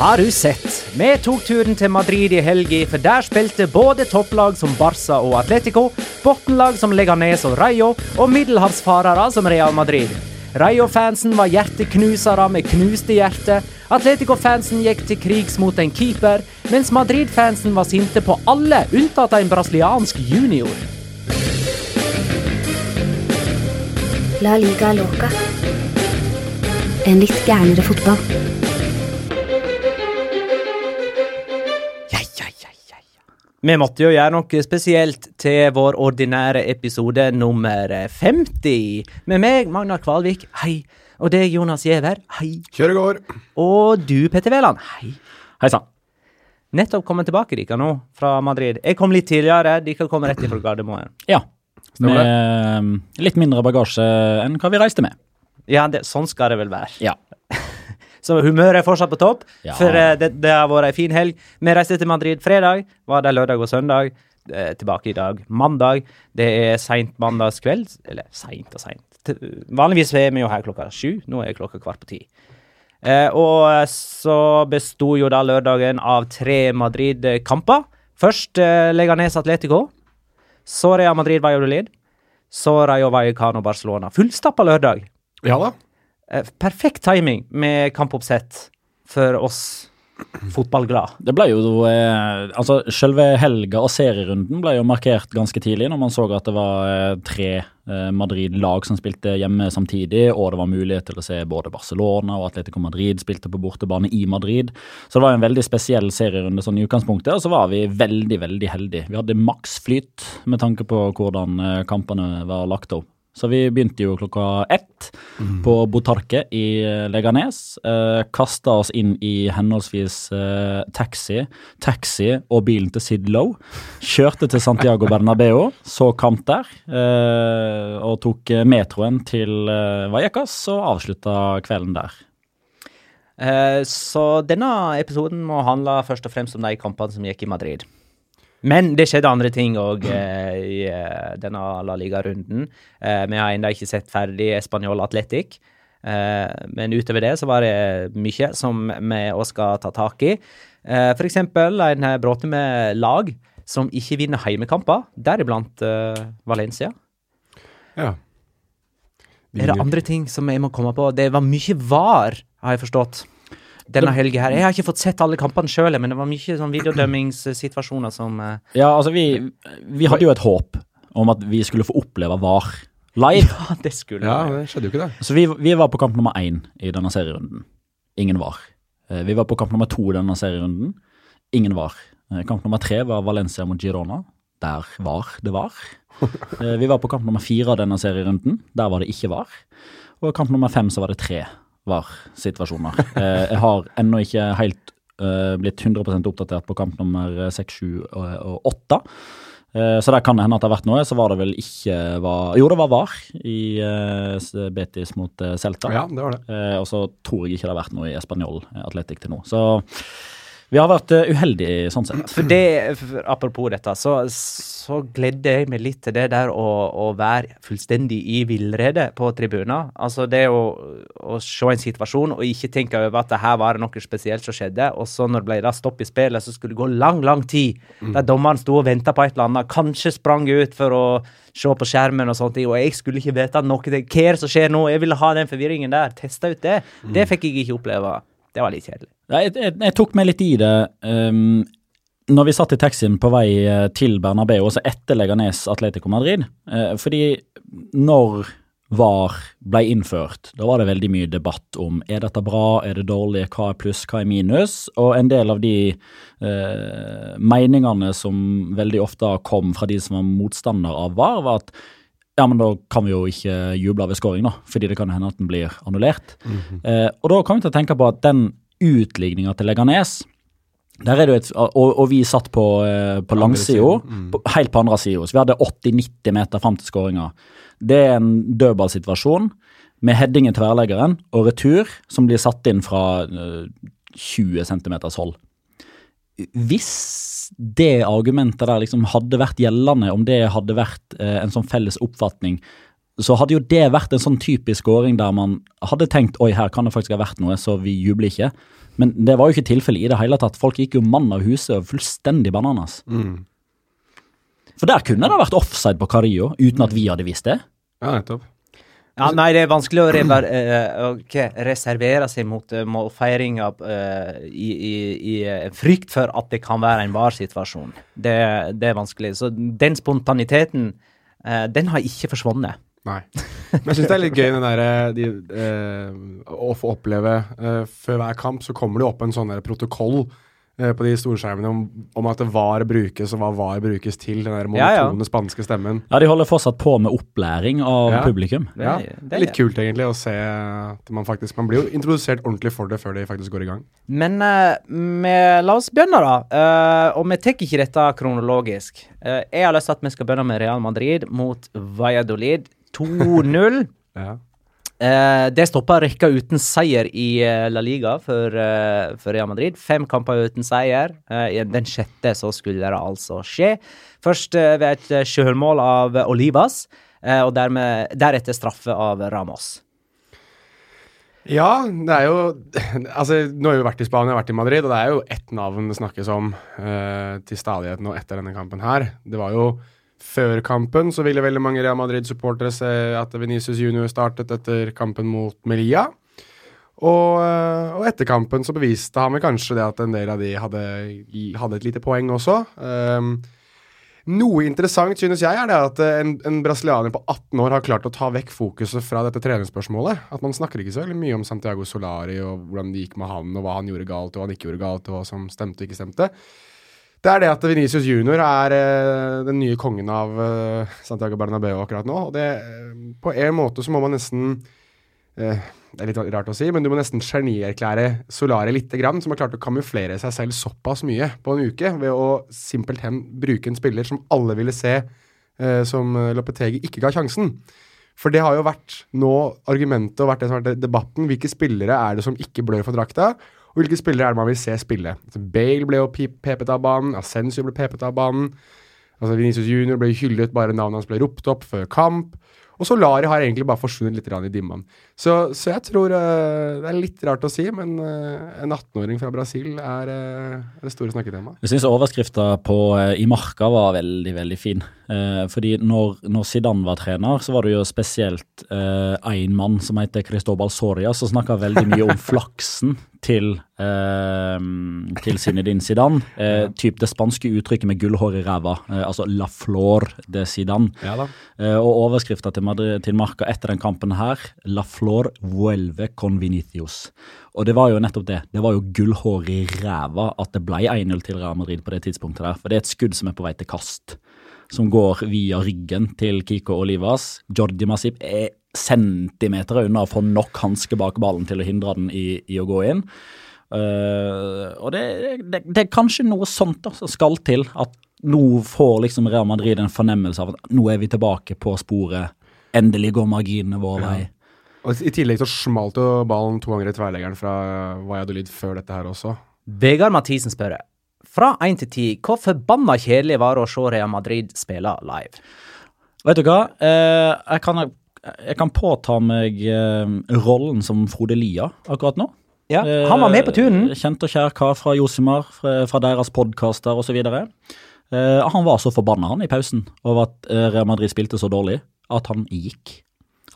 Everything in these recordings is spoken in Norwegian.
Har du sett? Vi tok turen til Madrid i helga, for der spilte både topplag som Barca og Atletico, bunnlag som Leganes og Rayo, og middelhavsfarere som Real Madrid. Rayo-fansen var hjerteknusere med knuste hjerte. Atletico-fansen gikk til krigs mot en keeper, mens Madrid-fansen var sinte på alle unntatt en brasiliansk junior. La liga loca. En litt gærnere fotball. Vi måtte jo gjøre noe spesielt til vår ordinære episode nummer 50. Med meg, Magnar Kvalvik, hei. Og det er Jonas Giæver, hei. Kjøregård. går. Og du, Petter Wæland, hei. Hei sann. Nettopp kommet tilbake dere nå fra Madrid. Jeg kom litt tidligere, dere kom rett ifra Gardermoen. Ja. Med eh, litt mindre bagasje enn hva vi reiste med. Ja, det, sånn skal det vel være. Ja. Så humøret er fortsatt på topp, Ja. for eh, det, det har vært ei en fin helg. Vi reiste til Madrid fredag, var der lørdag og søndag. Eh, tilbake i dag mandag. Det er seint mandagskveld. Eller seint og seint. Vanligvis er vi jo her klokka sju. Nå er klokka kvart på ti. Eh, og så besto jo da lørdagen av tre Madrid-kamper. Først eh, Leganes Atletico. Så Real Madrid Valladolid. Så Rayo Vallecano Barcelona. Fullstappa lørdag. Ja da. Eh, perfekt timing med kampoppsett for oss fotballglad. Det ble jo eh, Altså, selve helga og serierunden ble jo markert ganske tidlig, når man så at det var eh, tre Madrid-lag som spilte hjemme samtidig, og det var mulighet til å se både Barcelona og Atletico Madrid spilte på bortebane i Madrid. Så det var en veldig spesiell serierunde sånn i utgangspunktet, og så var vi veldig, veldig heldige. Vi hadde maks flyt med tanke på hvordan kampene var lagt opp. Så vi begynte jo klokka ett på Botarque i eh, Leganes. Eh, Kasta oss inn i henholdsvis eh, taxi, taxi og bilen til Sid Low. Kjørte til Santiago Bernabeu, så kamp der. Eh, og tok eh, metroen til eh, Vallecas og avslutta kvelden der. Eh, så denne episoden må handle først og fremst om de kampene som gikk i Madrid. Men det skjedde andre ting òg eh, i eh, denne La Liga-runden. Eh, vi har ennå ikke sett ferdig Español Atletic. Eh, men utover det så var det mye som vi òg skal ta tak i. Eh, eksempel en bråte med lag som ikke vinner heimekamper, deriblant eh, Valencia. Ja. Er det andre ting som jeg må komme på? Det var mye var, har jeg forstått. Denne helga her. Jeg har ikke fått sett alle kampene sjøl, men det var mye sånn videodømmingssituasjoner som eh, Ja, altså, vi, vi hadde jo et håp om at vi skulle få oppleve VAR live. Ja, det skulle Ja, det skjedde jo ikke det. Så vi, vi var på kamp nummer én i denne serierunden. Ingen VAR. Eh, Vi var på kamp nummer to i denne serierunden. Ingen VAR. Eh, Kamp nummer tre var Valencia mot Girona. Der var det VAR. Vi var på kamp nummer fire av denne serierunden. Der var det ikke VAR. Og kamp nummer fem så var det tre VAR-situasjoner. Eh, Jeg har ennå ikke helt eh, blitt 100% oppdatert på kamp nummer seks, sju og 8. Eh, Så der kan det hende at det har vært noe. Så var det vel ikke var, Jo, det var VAR i eh, Betis mot eh, Celta. Ja, det var det. Eh, og så tror jeg ikke det har vært noe i Español Atletic til nå. Så vi har vært eh, uheldige sånn sett. For det, for, apropos dette, så, så gledde jeg meg litt til det der å, å være fullstendig i villrede på tribuner. Altså det å, å se en situasjon og ikke tenke over at det her var noe spesielt som skjedde, og så når det ble da stopp i spillet, så skulle det gå lang, lang tid. Der dommeren sto og venta på et eller annet, kanskje sprang ut for å se på skjermen og sånt, og jeg skulle ikke vite noe. Hva er det som skjer nå? Jeg ville ha den forvirringen der. Testa ut det. Det fikk jeg ikke oppleve. Det var litt kjedelig. Jeg, jeg, jeg tok meg litt i det um, når vi satt i taxien på vei eh, til Bernabeu, og så etter Leganes Atletico Madrid. uh, fordi når VAR ble innført, da var det veldig mye debatt om er dette bra, er det dårlig, hva er pluss, hva er minus? Og en del av de eh, meningene som veldig ofte kom fra de som var motstander av VAR, var at ja, men da kan vi jo ikke juble ved scoring, da, fordi det kan hende at den blir annullert. eh, og da kan vi til å tenke på at den utligninga til Leganes der er det jo et, og, og vi satt på, eh, på langsida, mm. helt på andre sida. Så vi hadde 80-90 meter fram til skåringa. Det er en dødballsituasjon med heading i tverrleggeren og retur som blir satt inn fra eh, 20 cm hold. Hvis det argumentet der liksom hadde vært gjeldende, om det hadde vært eh, en sånn felles oppfatning, så hadde jo det vært en sånn typisk scoring der man hadde tenkt oi, her kan det faktisk ha vært noe, så vi jubler ikke. Men det var jo ikke tilfellet i det hele tatt. Folk gikk jo mann av huset og fullstendig bananas. Mm. For der kunne det ha vært offside på Carillo, uten at vi hadde visst det. Ja, nettopp. Ja, nei, det er vanskelig å rever, uh, okay, reservere seg mot uh, målfeiringa uh, i, i, i eh, frykt for at det kan være en var-situasjon. Det, det er vanskelig. Så den spontaniteten, uh, den har ikke forsvunnet. Nei. Men jeg syns det er litt gøy der, de, eh, å få oppleve eh, Før hver kamp så kommer det opp en sånn protokoll eh, på de storskjermene om, om at det VAR brukes, og hva VAR brukes til. Den der Ja, ja. monotone spanske stemmen. Ja, De holder fortsatt på med opplæring av Ja. publikum. Ja, Det- det det er litt kult egentlig å se at man faktisk Man blir jo introdusert ordentlig for det før de faktisk går i gang. Men uh, med, la oss begynne, da. Uh, og vi tar ikke dette kronologisk. Uh, jeg har lyst til at vi skal begynne med Real Madrid mot Valladolid 2-0. Ja. Eh, det stoppa rekka uten seier i eh, La Liga for, eh, for Real Madrid. Fem kamper uten seier. Den sjette så skulle det altså skje. Først ved et sjølmål av Olivas, og dermed, deretter straffe av Ramos. Ja, det er jo Altså, nå har vi vært i Spania, vært i Madrid, og det er jo ett navn det snakkes om eh, til stadighet nå etter denne kampen her. Det var jo før kampen så ville veldig mange Real Madrid-supportere se at Venicius Junior startet etter kampen mot Melilla. Og, eh, og etter kampen så beviste han vel kanskje det at en del av de hadde, hadde et lite poeng også. Um, noe interessant synes jeg er det at en, en brasilianer på 18 år har klart å ta vekk fokuset fra dette treningsspørsmålet. At man snakker ikke så veldig mye om Santiago Solari og hvordan det gikk med han, og hva han gjorde galt og hva han ikke gjorde galt, og hva som stemte og ikke stemte. Det er det at Venicius Junior er eh, den nye kongen av eh, Santiago Bernabeu akkurat nå. Og det, eh, på en måte så må man nesten Det er litt rart å si, men du må nesten genierklære Solari lite grann, som har klart å kamuflere seg selv såpass mye på en uke ved å simpelthen bruke en spiller som alle ville se som Lopetegi ikke ga sjansen. For det har jo vært nå argumentet og vært det som har vært debatten. Hvilke spillere er det som ikke blør for drakta? Og hvilke spillere er det man vil se spille? Altså, Bale ble jo pepet av banen, Ascensio ble pepet av banen. Altså Vinicius Junior ble hyllet, bare navnet hans ble ropt opp før kamp. Og Solari har egentlig bare forsvunnet litt i dimmen. Så, så jeg tror uh, Det er litt rart å si, men uh, en 18-åring fra Brasil er eh, det store snakketemaet. Jeg syns overskrifta på i marka var veldig, veldig fin. Eh, fordi når, når Zidane var trener, så var det jo spesielt én mann som heter Cristobal Soria, som snakka veldig mye om flaksen til, eh, til Zinedine Zidane. Eh, typ det spanske uttrykket med gullhår i ræva, eh, altså la flor de Zidane. Ja. Eh, og overskrifta til, Madrid- til Marca etter den kampen her, la flor vuelve con Vinicius. Og det var jo nettopp det. Det var jo gullhår i ræva at det ble 1-0 til Real Madrid på det tidspunktet der. For det er et skudd som er på vei til kast, som går via ryggen til Kiko Olivas. Jordi Masip er centimeter unna å få nok hanske bak ballen til å hindre den i, i å gå inn. Uh, og det, det, det er kanskje noe sånt da, som skal til, at nå får liksom Real Madrid en fornemmelse av at nå er vi tilbake på sporet. Endelig går marginene vår vei. Og I tillegg så smalt jo ballen to ganger i tverleggeren fra Valladolid før dette her også. Vegard Mathisen spør fra 1 til 10, hvor forbanna kjedelig var det å se Real Madrid spille live? Vet du hva? Eh, jeg, kan, jeg kan påta meg eh, rollen som Frode Lia akkurat nå. Ja, Han var med på turen. Eh, Kjent og kjær kar fra Josimar, fra, fra deres podkaster osv. Eh, han var så forbanna han i pausen over at eh, Real Madrid spilte så dårlig at han gikk.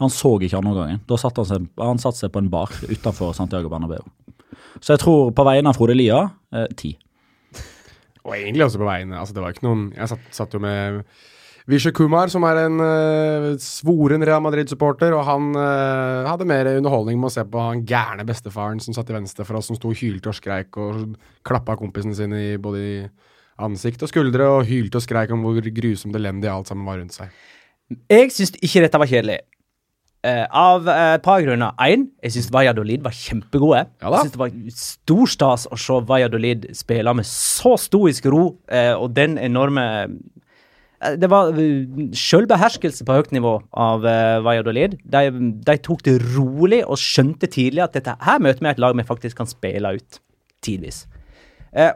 Han så ikke andre gangen. Da satt han seg, han satt seg på en bar utenfor Santiago Bernabeu. Så jeg tror på vegne av Frode Lia eh, ti. Og egentlig også på veiene. altså det var ikke noen Jeg satt, satt jo med Vishe Kumar, som er en uh, svoren Real Madrid-supporter, og han uh, hadde mer underholdning med å se på han gærne bestefaren som satt til venstre for oss, som sto og hylte og skreik og klappa kompisene sine i både i ansikt og skuldre, og hylte og skreik om hvor grusomt elendig alt sammen var rundt seg. Jeg syns ikke dette var kjedelig. Eh, av eh, et par grunner. Én, jeg syns Valladolid var kjempegode. Ja jeg synes det var stor stas å se Valladolid spille med så stoisk ro uh, og den enorme uh, Det var uh, selvbeherskelse på høyt nivå av Valladolid. De, de tok det rolig og skjønte tidlig at dette her møter vi et lag vi faktisk kan spille ut tidvis.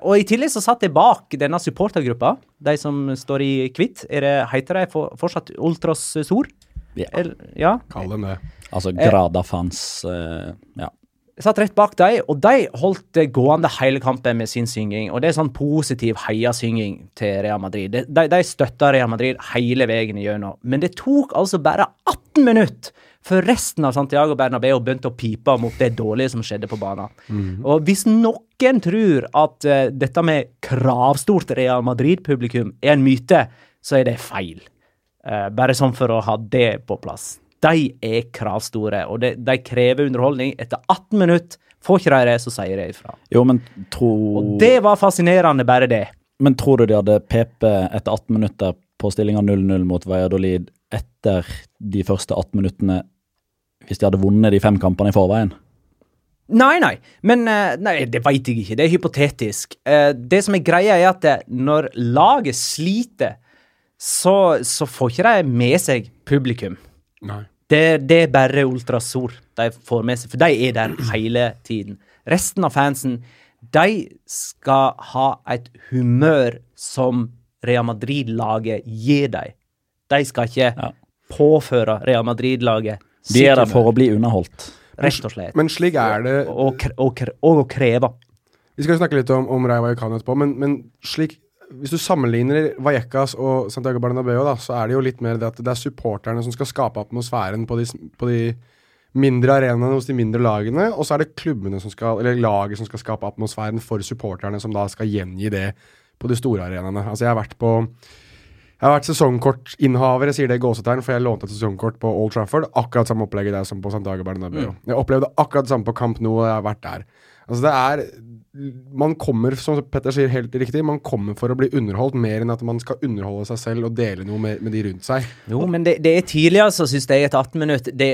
Og I tillegg så satt jeg bak denne supportergruppa, de som står i hvitt. Er det, heter de for, fortsatt Ultras Sor? Ja. Ja. Kall dem det. Altså Grada-fans eh, Ja. Jeg satt rett bak dem, og de holdt det gående hele kampen med sin synging. Og det er sånn positiv heiasynging til Real Madrid. De, de, de støtta Real Madrid hele veien igjennom. Men det tok altså bare 18 minutter før resten av Santiago Bernabeu begynte å pipe mot det dårlige som skjedde på banen. Og hvis noen tror at uh, dette med kravstort Real Madrid-publikum er en myte, så er det feil. Eh, bare sånn for å ha det på plass. De er kravstore, og de, de krever underholdning. Etter 18 minutter får ikke de det, så sier de ifra. Jo, men tro Og det var fascinerende, bare det. Men tror du de hadde PP etter 18 minutter på stillinga 0-0 mot Valladolid etter de første 18 minuttene hvis de hadde vunnet de fem kampene i forveien? Nei, nei, men eh, Nei, det veit jeg ikke. Det er hypotetisk. Eh, Det som er greia, er at når laget sliter, så, så får ikke de med seg publikum. Nei. Det, det er bare Ultrasor de får med seg, for de er der hele tiden. Resten av fansen, de skal ha et humør som Real Madrid-laget gir dem. De skal ikke Ja. påføre Real Madrid-laget De er der for å bli underholdt. Rett og slett. Men slik er det Og, og, og, og å kreve. Vi skal snakke litt om, om Rayo Vallecano etterpå, men, men slik hvis du sammenligner Vallecas og Santiago Bernabeu, da, så er det jo litt mer det at det er supporterne som skal skape atmosfæren på de, på de mindre arenaene hos de mindre lagene, og så er det klubbene som skal, eller laget som skal skape atmosfæren for supporterne, som da skal gjengi det på de store arenaene. Altså, jeg har vært på jeg har vært sesongkortinnehaver, jeg sier det i gåsetegn, for jeg lånte et sesongkort på Old Trafford. Akkurat samme opplegget der som på Santiago Bernabeu. Jeg opplevde akkurat det samme på Camp Nou, og jeg har vært der. Altså det er Man kommer, som Petter sier helt riktig, man kommer for å bli underholdt mer enn at man skal underholde seg selv og dele noe med, med de rundt seg. Jo, men det, det er tidligere, så syns jeg, et 18 minutter det,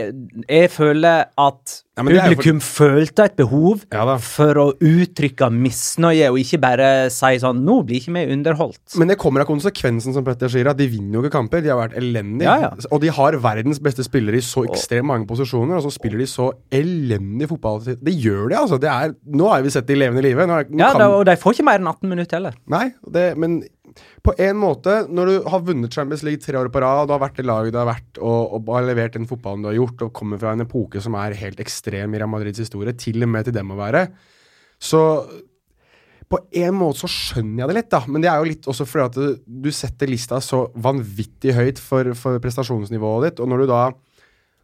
Jeg føler at Ja, publikum publikum følte et behov Ja for å uttrykke misnøye, og ikke bare si sånn 'Nå blir ikke vi underholdt'. Men det kommer av konsekvensen, som Petter sier, at de vinner jo ikke kamper. De har vært elendige. Ja. Og de har verdens beste spillere i så ekstremt mange posisjoner, og så spiller de så elendig fotball. Det gjør de, altså. Det er, nå har vi sett de levende levende live. Nå nå Ja, kan- da, Og de får ikke mer enn 18 minutter heller. Nei, det, men på en måte, når du har vunnet Champions League tre år på rad, og du har vært i laget du har vært, og, og har levert den fotballen du har gjort, og kommer fra en epoke som er helt ekstrem i Real Madrids historie, til og med til dem å være, så på en måte så skjønner jeg det litt, da. Men det er jo litt også fordi at du, du setter lista så vanvittig høyt for, for prestasjonsnivået ditt, og når du da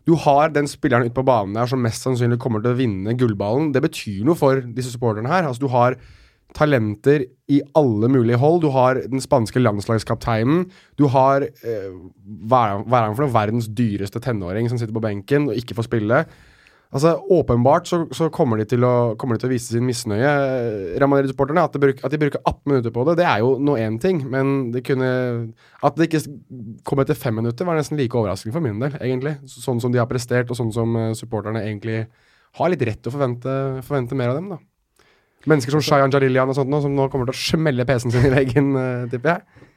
du har den spilleren ute på banen der som mest sannsynlig kommer til å vinne gullballen. Det betyr noe for disse supporterne her. Altså, du har talenter i alle mulige hold. Du har den spanske landslagskapteinen. Du har eh, hva er han for noe? Verdens dyreste tenåring som sitter på benken og ikke får spille. Altså, Åpenbart så, så kommer, de til å, kommer de til å vise sin misnøye, Real Madrid-supporterne. At, de at de bruker 18 minutter på det, det er jo nå én ting. Men det kunne At det ikke kom etter fem minutter, var nesten like overraskende for min del, egentlig. Sånn som de har prestert, og sånn som eh, supporterne egentlig har litt rett til å forvente, forvente mer av dem, da. Mennesker som Shayan Jarilian og sånt nå, som nå kommer til å smelle PC-en sin i veggen, eh, tipper jeg.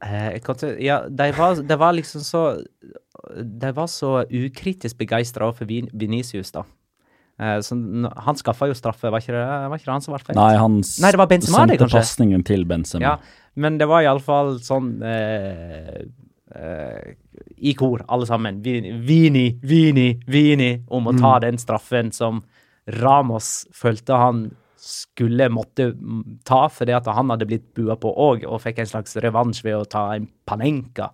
Eh, kan ja, de var, de var liksom så De var så ukritisk begeistra for Vin Venicius, da. Eh, så han skaffa jo straffe, var ikke det, var ikke det han som ble feil? Nei, han Nei, det var Benzema, sendte pasningen til Benzema. Ja, men det var iallfall sånn eh, eh, I kor, alle sammen. Vini, Vini, Vini, Vini om å ta den straffen som Ramos følte han skulle måtte mm, ta, fordi at han hadde blitt bua på òg, og fikk en slags revansj ved å ta en panenka.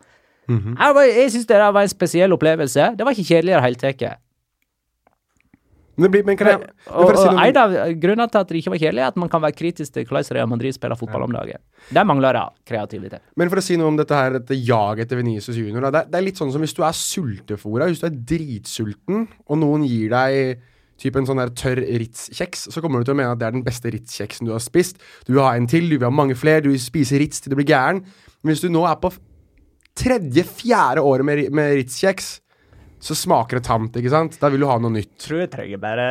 jeg var- jeg syns det der var en spesiell opplevelse. Det var ikke kjedelig i det hele tatt. Men blir, men jeg, Og, si og en av grunnene til at det ikke var kjedelig, er at man kan være kritisk til hvordan Real Madrid spiller fotball om dagen. Der mangler det kreativitet. Men for å si noe om dette her, dette jaget etter Venicius Junior. Det, det er litt sånn som hvis du er sultefòra, hvis du er dritsulten, og noen gir deg typ en sånn der tørr Ritz-kjeks, så kommer du til å mene at det er den beste Ritz-kjeksen du har spist. Du vil ha en til, du vil ha mange flere, du vil spise Ritz til du blir gæren. Men hvis du nå er på tredje-fjerde året med, med Ritz-kjeks, så smaker det tamt, ikke sant? Da vil du ha noe nytt. tror jeg trenger bare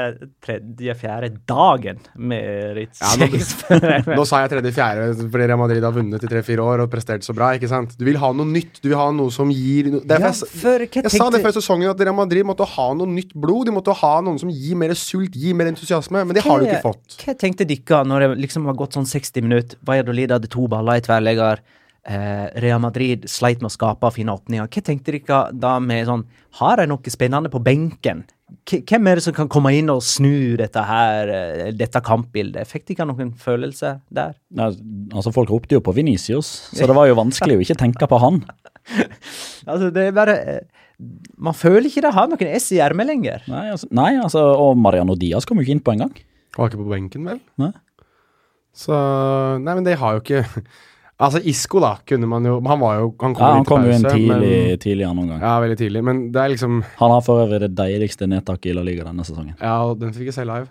tredje-fjerde dagen med Ritz. Ja, nå, nå sa jeg tredje-fjerde fordi Real Madrid har vunnet i tre-fire år og prestert så bra. ikke sant? Du vil ha noe nytt. Du vil ha noe som gir no Ja, jeg, for jeg, jeg sa det før sesongen at Real Madrid måtte ha noe nytt blod. De måtte ha noen som gir mer sult, gir mer entusiasme. Men det har du ikke fått. Hva tenkte dere når det liksom har gått sånn 60 minutter? Valladolid hadde to baller i tverrlegger. Eh, Real Madrid sleit med å skape fine åpninger. Hva tenkte dere da med sånn Har de noe spennende på benken? K hvem er det som kan komme inn og snu dette her, eh, dette kampbildet? Fikk dere noen følelse der? Nei, altså Folk ropte jo på Venicius, så det var jo vanskelig å ikke tenke på han. Altså, det er bare eh, Man føler ikke det har noen S i ermet lenger. Nei, altså, nei, altså, Og Mariano Diaz kom jo ikke inn på engang. Var ikke på benken, vel? Nei. Så Nei, men de har jo ikke Altså, Isco, da, kunne man jo Han var jo Han kom, Ja, Han kom jo inn tidlig, Men, tidligere noen gang. ja, veldig tidlig. Men det er liksom Han har for øvrig det deiligste nedtaket i La Liga denne sesongen. Ja, og den fikk jeg se live.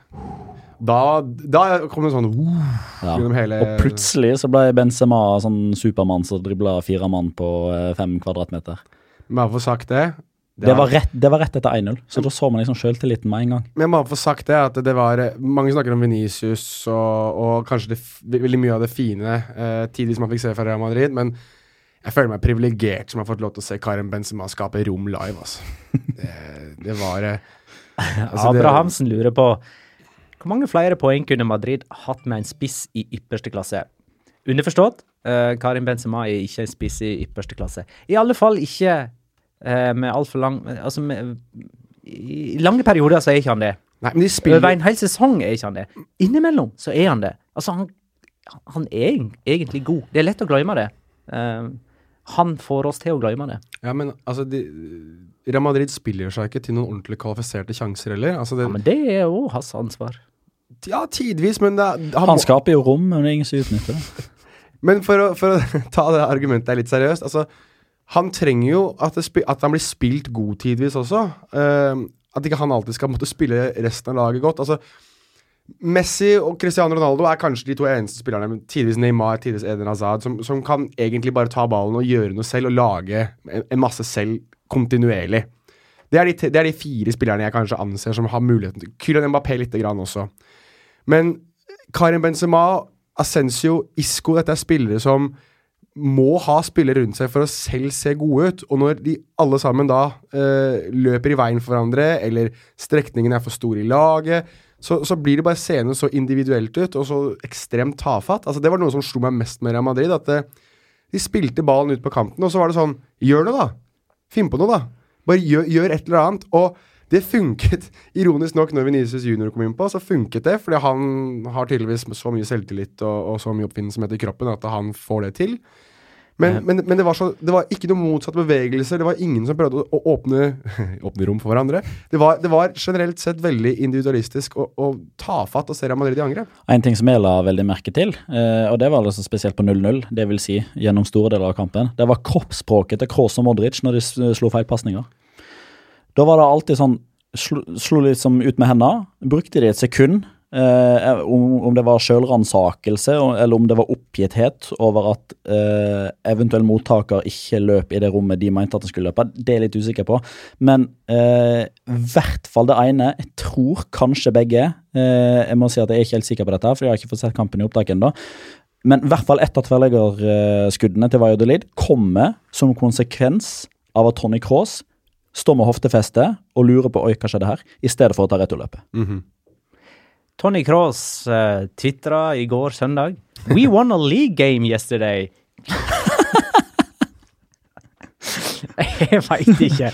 Da, da kom det sånn uh, Ja. hele Og plutselig så ble Benzema sånn supermann som dribla fire mann på eh, fem kvadratmeter. Bare for sagt det. Det var rett, det var rett etter 1-0, så da så man liksom sjøltilliten med en gang. Men jeg må få sagt det, at det var Mange snakker om Venicius og, og kanskje det, veldig mye av det fine eh, som man fikk se fra Real Madrid, men jeg føler meg privilegert som har fått lov til å se Karim Benzema skape rom live, altså. Det, det var eh, altså, det- Abrahamsen lurer på hvor mange flere poeng kunne Madrid hatt med en spiss i ypperste klasse? Underforstått, eh, Karim Benzema er ikke en spiss i ypperste klasse. I alle fall ikke eh, med altfor lang Altså, med, i lange perioder så er ikke han det. Nei, men de spiller Over en hel sesong er ikke han det. Innimellom så er han det. Altså, han, han er egentlig god. Det er lett å glemme det. Eh, han får oss til å glemme det. Ja, men altså de, Real Madrid spiller seg ikke til noen ordentlig kvalifiserte sjanser heller. Altså, det, Ja, men det er jo hans ansvar. ja, tidvis, men det, er- han, Han skaper jo rom, men det er ingen som utnytter det. Men for å, for å ta det argumentet litt seriøst altså, Han trenger jo at, at han blir spilt god tidvis også. Uh, at ikke han alltid skal måtte spille resten av laget godt. Altså, Messi og Cristiano Ronaldo er kanskje de to eneste spillerne, tidvis Neymar, tidvis Eden Hazard, som, som kan egentlig bare ta ballen og gjøre noe selv og lage en, en masse selv kontinuerlig. Det er, de, det er de fire spillerne jeg kanskje anser som har muligheten til Kylian Mbappé lite grann også. Men Karim Benzema, Ascencio, Isco, dette er spillere som må ha spillere rundt seg for å selv se gode ut. Og når de alle sammen da eh, løper i veien for hverandre, eller strekningen er for stor i laget, så, så blir det bare seende så individuelt ut, og så ekstremt tafatt. Altså, det var noe som slo meg mest med Real Madrid. At det, de spilte ballen ut på kanten, og så var det sånn Gjør noe, da! Finn på noe, da! Bare gjør, gjør et eller annet. Og Det funket. Ironisk nok, når Venezia Junior kom inn på, så funket det. Fordi han har tydeligvis så mye selvtillit og, og så mye oppfinnsomhet i kroppen at han får det til. Men, men, men det, var så, det var ikke noen motsatte bevegelser. Det var ingen som prøvde å, åpne, åpne rom for hverandre. Det var, det var generelt sett veldig individualistisk og, og tafatt å se Real Madrid i angrep. En ting som jeg la veldig merke til, eh, og det var altså spesielt på 0-0, det vil si gjennom store deler av kampen, det var kroppsspråket til Kroos og Modric når de slo slo feilpasninger. Da var det alltid sånn Slo, slo liksom ut med hendene, brukte de et sekund. Eh, om, om det var sjølransakelse eller om det var oppgitthet over at eh, eventuell mottaker ikke løp i det rommet de mente at han skulle løpe. Det er jeg litt usikker på. Men eh, i hvert fall det ene. Jeg tror kanskje begge. Eh, jeg må si at jeg er ikke helt sikker på dette, for jeg har ikke fått sett kampen i opptak ennå. Men i hvert fall ett av tverrleggerskuddene til Vajodolid kommer som konsekvens av at Tony Cross står med hoftefeste og lurer på oi, hva skjedde her, i stedet for å ta returløpet. Tony Cross uh, tvitra i går søndag We won a league game yesterday. Jeg veit ikke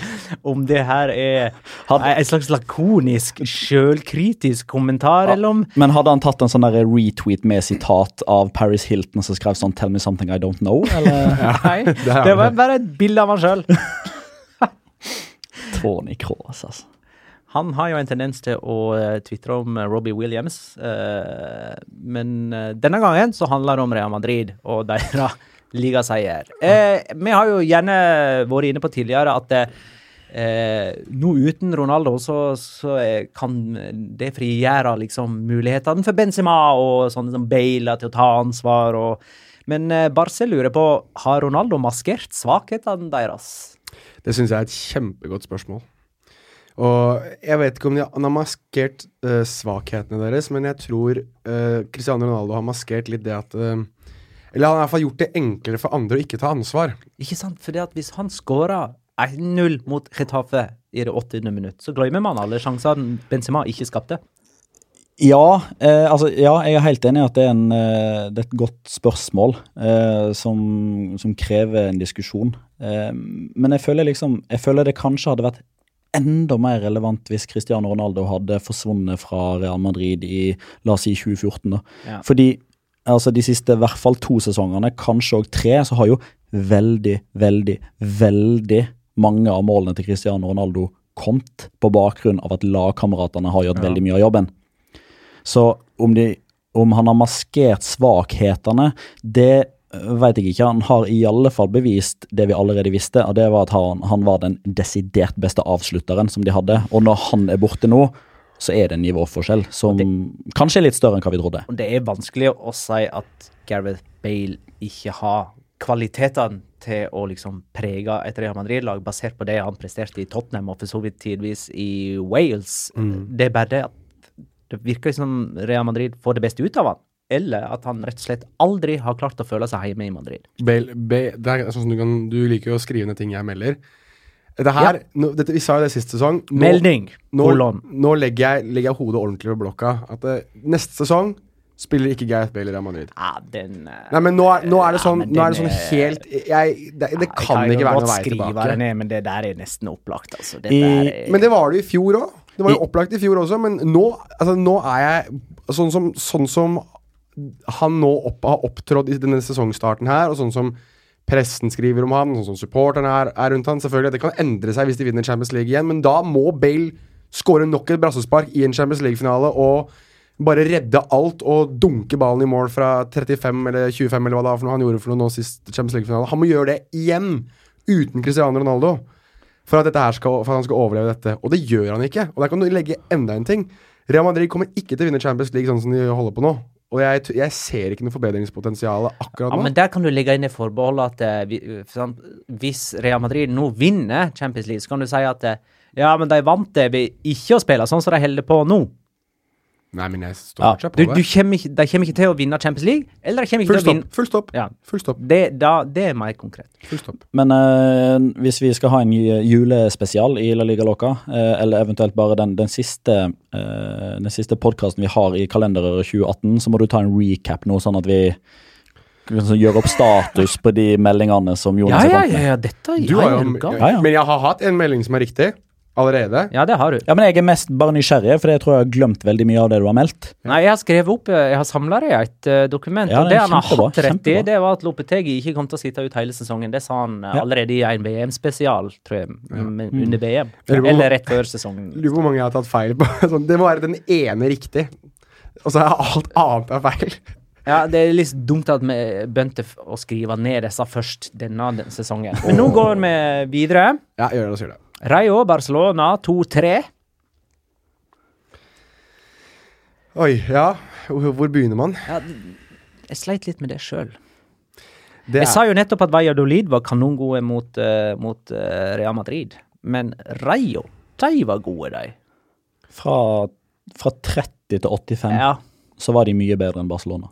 om det her er en slags lakonisk, sjølkritisk kommentar, eller om Men hadde han tatt en sånn retweet med sitat av Paris Hilton som skrev sånn 'Tell me something I don't know'? Eller Nei, det var bare et bilde av han sjøl. Tony Cross, altså. Han har jo en tendens til å uh, tvitre om eh, Robbie Williams, eh, men eh, denne gangen så handler det om Real Madrid og deres ligaseier. Eh, vi har jo gjerne vært inne på tidligere at eh, nå uten Ronaldo så, så eh, kan det frigjøre liksom mulighetene for Benzema og sånne som Bale til å ta ansvar. Og, men eh, Barcel lurer på har Ronaldo maskert svakhetene deres. Det syns jeg er et kjempegodt spørsmål. Og jeg vet ikke om de, han har maskert uh, svakhetene deres, men jeg tror uh, Cristiano Ronaldo har maskert litt det at uh, Eller han har i hvert fall gjort det enklere for andre å ikke ta ansvar. Ikke sant? Fordi at hvis han skårer 1-0 mot Getafe i det 80. minutt, så glemmer man alle sjansene Benzema ikke skapte. Ja, eh, altså, ja, jeg er helt enig i at det er, en, eh, det er et godt spørsmål eh, som, som krever en diskusjon. Eh, men jeg føler liksom Jeg føler det kanskje hadde vært enda mer relevant hvis Cristiano Ronaldo hadde forsvunnet fra Real Madrid i la oss si 2014. da. Ja. Fordi altså, de siste i hvert fall to sesongene, kanskje òg tre, så har jo veldig, veldig, veldig mange av målene til Cristiano Ronaldo kommet på bakgrunn av at lagkameratene har gjort veldig mye av jobben. Så om, de, om han har maskert svakhetene, det veit jeg ikke. Han har i alle fall bevist det vi allerede visste, og det var at han, han var den desidert beste avslutteren som de hadde. Og når han er borte nå, så er det en nivåforskjell som kanskje er litt større enn hva vi trodde. Det er vanskelig å si at Gareth Bale ikke har kvalitetene til å liksom prege et Real Madrid-lag, basert på det han presterte i Tottenham og for så vidt tidvis i Wales. Det er bare det at det virker som Real Madrid får det beste ut av han. Eller at han rett og slett aldri har klart å føle seg hjemme i Madrid. Bale, Bale, det er sånn som du, kan, du liker jo å skrive ned ting jeg melder. Det her, nå, dette, Vi sa jo det siste sesong. Nå, Melding! Nå, nå legger, jeg, legger jeg hodet ordentlig ved blokka. At det, neste sesong spiller ikke Gareth Bale i Real Madrid. Ja, den eh, Nei, men nå er, nå er det sånn, ja, er det sånn er- helt jeg, det, det Jeg kan ikke være noen vei tilbake. ned, men det der er nesten opplagt, altså. Det I- er, Men det var det i fjor òg. Det var jo opplagt i fjor også, men nå, altså, nå er jeg sånn som, sånn som han nå opp, har opptrådt i denne sesongstarten her, og sånn som pressen skriver om ham, sånn som supporterne er, er rundt han, selvfølgelig, Det kan endre seg hvis de vinner Champions League igjen, men da må Bale skåre nok et brassespark i en Champions League-finale og bare redde alt og dunke ballen i mål fra 35 eller 25 eller hva det var for noe han gjorde for noe nå sist Champions League-finale. Han må gjøre det igjen, uten Cristiano Ronaldo for at, skal, for at han skal overleve dette. Og det gjør han ikke. Og der kan du legge enda en ting. Real Madrid kommer ikke til å vinne Champions League sånn som de holder på nå. Og jeg, jeg ser ikke noe forbedringspotensial akkurat nå. Ja, men der kan du legge inn i forbeholdet at uh, hvis Real Madrid nå vinner Champions League, så kan du si at uh, ja, men de vant det ved ikke å spille sånn som de holder på nå. Nei, men jeg står Ja, du, på du det. kommer ikke, de kommer ikke til å vinne Champions League, eller de kommer ikke Full til å vinne stopp. Full stopp. Ja, Full stopp. det, da, det er mer konkret. Full stopp. Men uh, hvis vi skal ha en julespesial i La Liga Loca, uh, eller eventuelt bare den, den siste, uh, den siste podkasten vi har i kalenderåret 2018, så må du ta en recap nå, sånn at vi kan gjøre opp status på de meldingene som Jonas har ja, ja, med. ja dette Du har er jo, du? Ja, ja. Men jeg har hatt en melding som er riktig. Allerede. Ja, det har du. Ja, men jeg er mest bare nysgjerrig, for jeg tror jeg har glemt veldig mye av det du har meldt. Nei, jeg har skrevet opp eh, Jeg har samla det i et eh, dokument. Ja, og det det han har hatt rett i, det var at Lopetegi ikke kom til å sitte ut hele sesongen. Det sa han eh, Ja. allerede i en VM-spesial, tror jeg, ja. under VM. Eller Eller rett før sesongen. Lurer på hvor mange jeg har tatt feil på. Sånn, det må være den ene riktig. Og så er alt annet er feil. Ja, det er litt dumt at vi begynte å skrive ned disse først denne sesongen. Men nå går vi videre. Ja, gjør det, så gjør det. Rayo Barcelona 2-3. Oi, ja. Hvor begynner man? Ja, jeg sleit litt med det sjøl. Jeg sa jo nettopp at Valladolid var kanongode mot, uh, mot uh, Real Madrid. Men Rayo, de var gode, de. Fra, fra 30 til 85 Ja. så var de mye bedre enn Barcelona.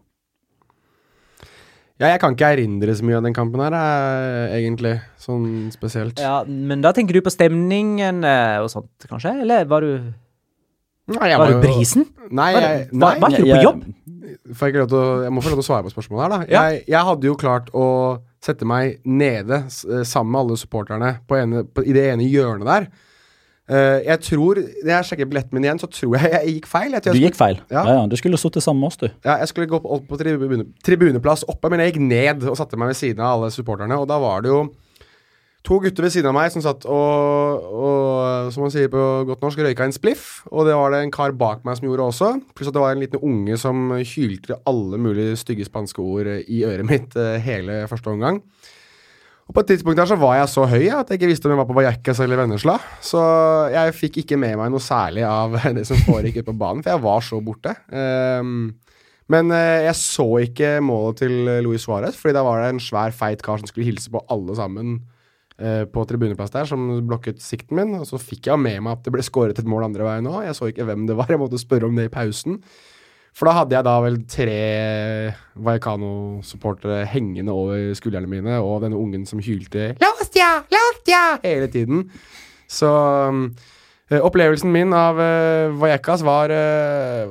Ja, jeg kan ikke erindre så mye av den kampen her, eh, egentlig. Sånn spesielt. ja, men da tenker du på stemningen eh, og sånt, kanskje? Eller var du, Nei, jeg var du brisen? Nei, Var, jeg, var, nei var ikke du på jobb? får jeg, til å, jeg må få lov til å svare på spørsmålet her, da. Ja. Jeg, jeg hadde jo klart å sette meg nede eh, sammen med alle supporterne på ene, på, i det ene hjørnet der. Eh, jeg tror Når jeg sjekker billetten min igjen, så tror jeg jeg gikk feil. Jeg, jeg Du gikk feil. Ja. Ja. Ja, Du skulle sittet sammen med oss, du. ja, jeg skulle gå opp, opp på tribune, tribuneplass oppe, men jeg gikk ned og satte meg ved siden av alle supporterne. Og da var det jo to gutter ved siden av meg som satt og, og som man sier på godt norsk, røyka en spliff. Og det var det en kar bak meg som gjorde også. Pluss at det var en liten unge som hylte alle mulige stygge spanske ord i øret mitt uh, hele første omgang. Og På et tidspunkt der så var jeg så høy at jeg ikke visste om jeg var på Vallecas eller Vennesla. Så jeg fikk ikke med meg noe særlig av det som foregikk ute på banen, for jeg var så borte. Ehm, men eh, jeg så ikke målet til Luis Suárez, fordi da var det en svær, feit kar som skulle hilse på alle sammen eh, på tribuneplass der, som blokket sikten min. Og så fikk jeg med meg at det ble skåret et mål andre veien òg. Jeg så ikke hvem det var, jeg måtte spørre om det i pausen. For da hadde jeg da vel tre Vallecano-supportere hengende over skuldrene mine, og denne ungen som hylte 'Lostia! Lostia!' hele tiden. Så eh, opplevelsen min av uh, Vallecas var, eh,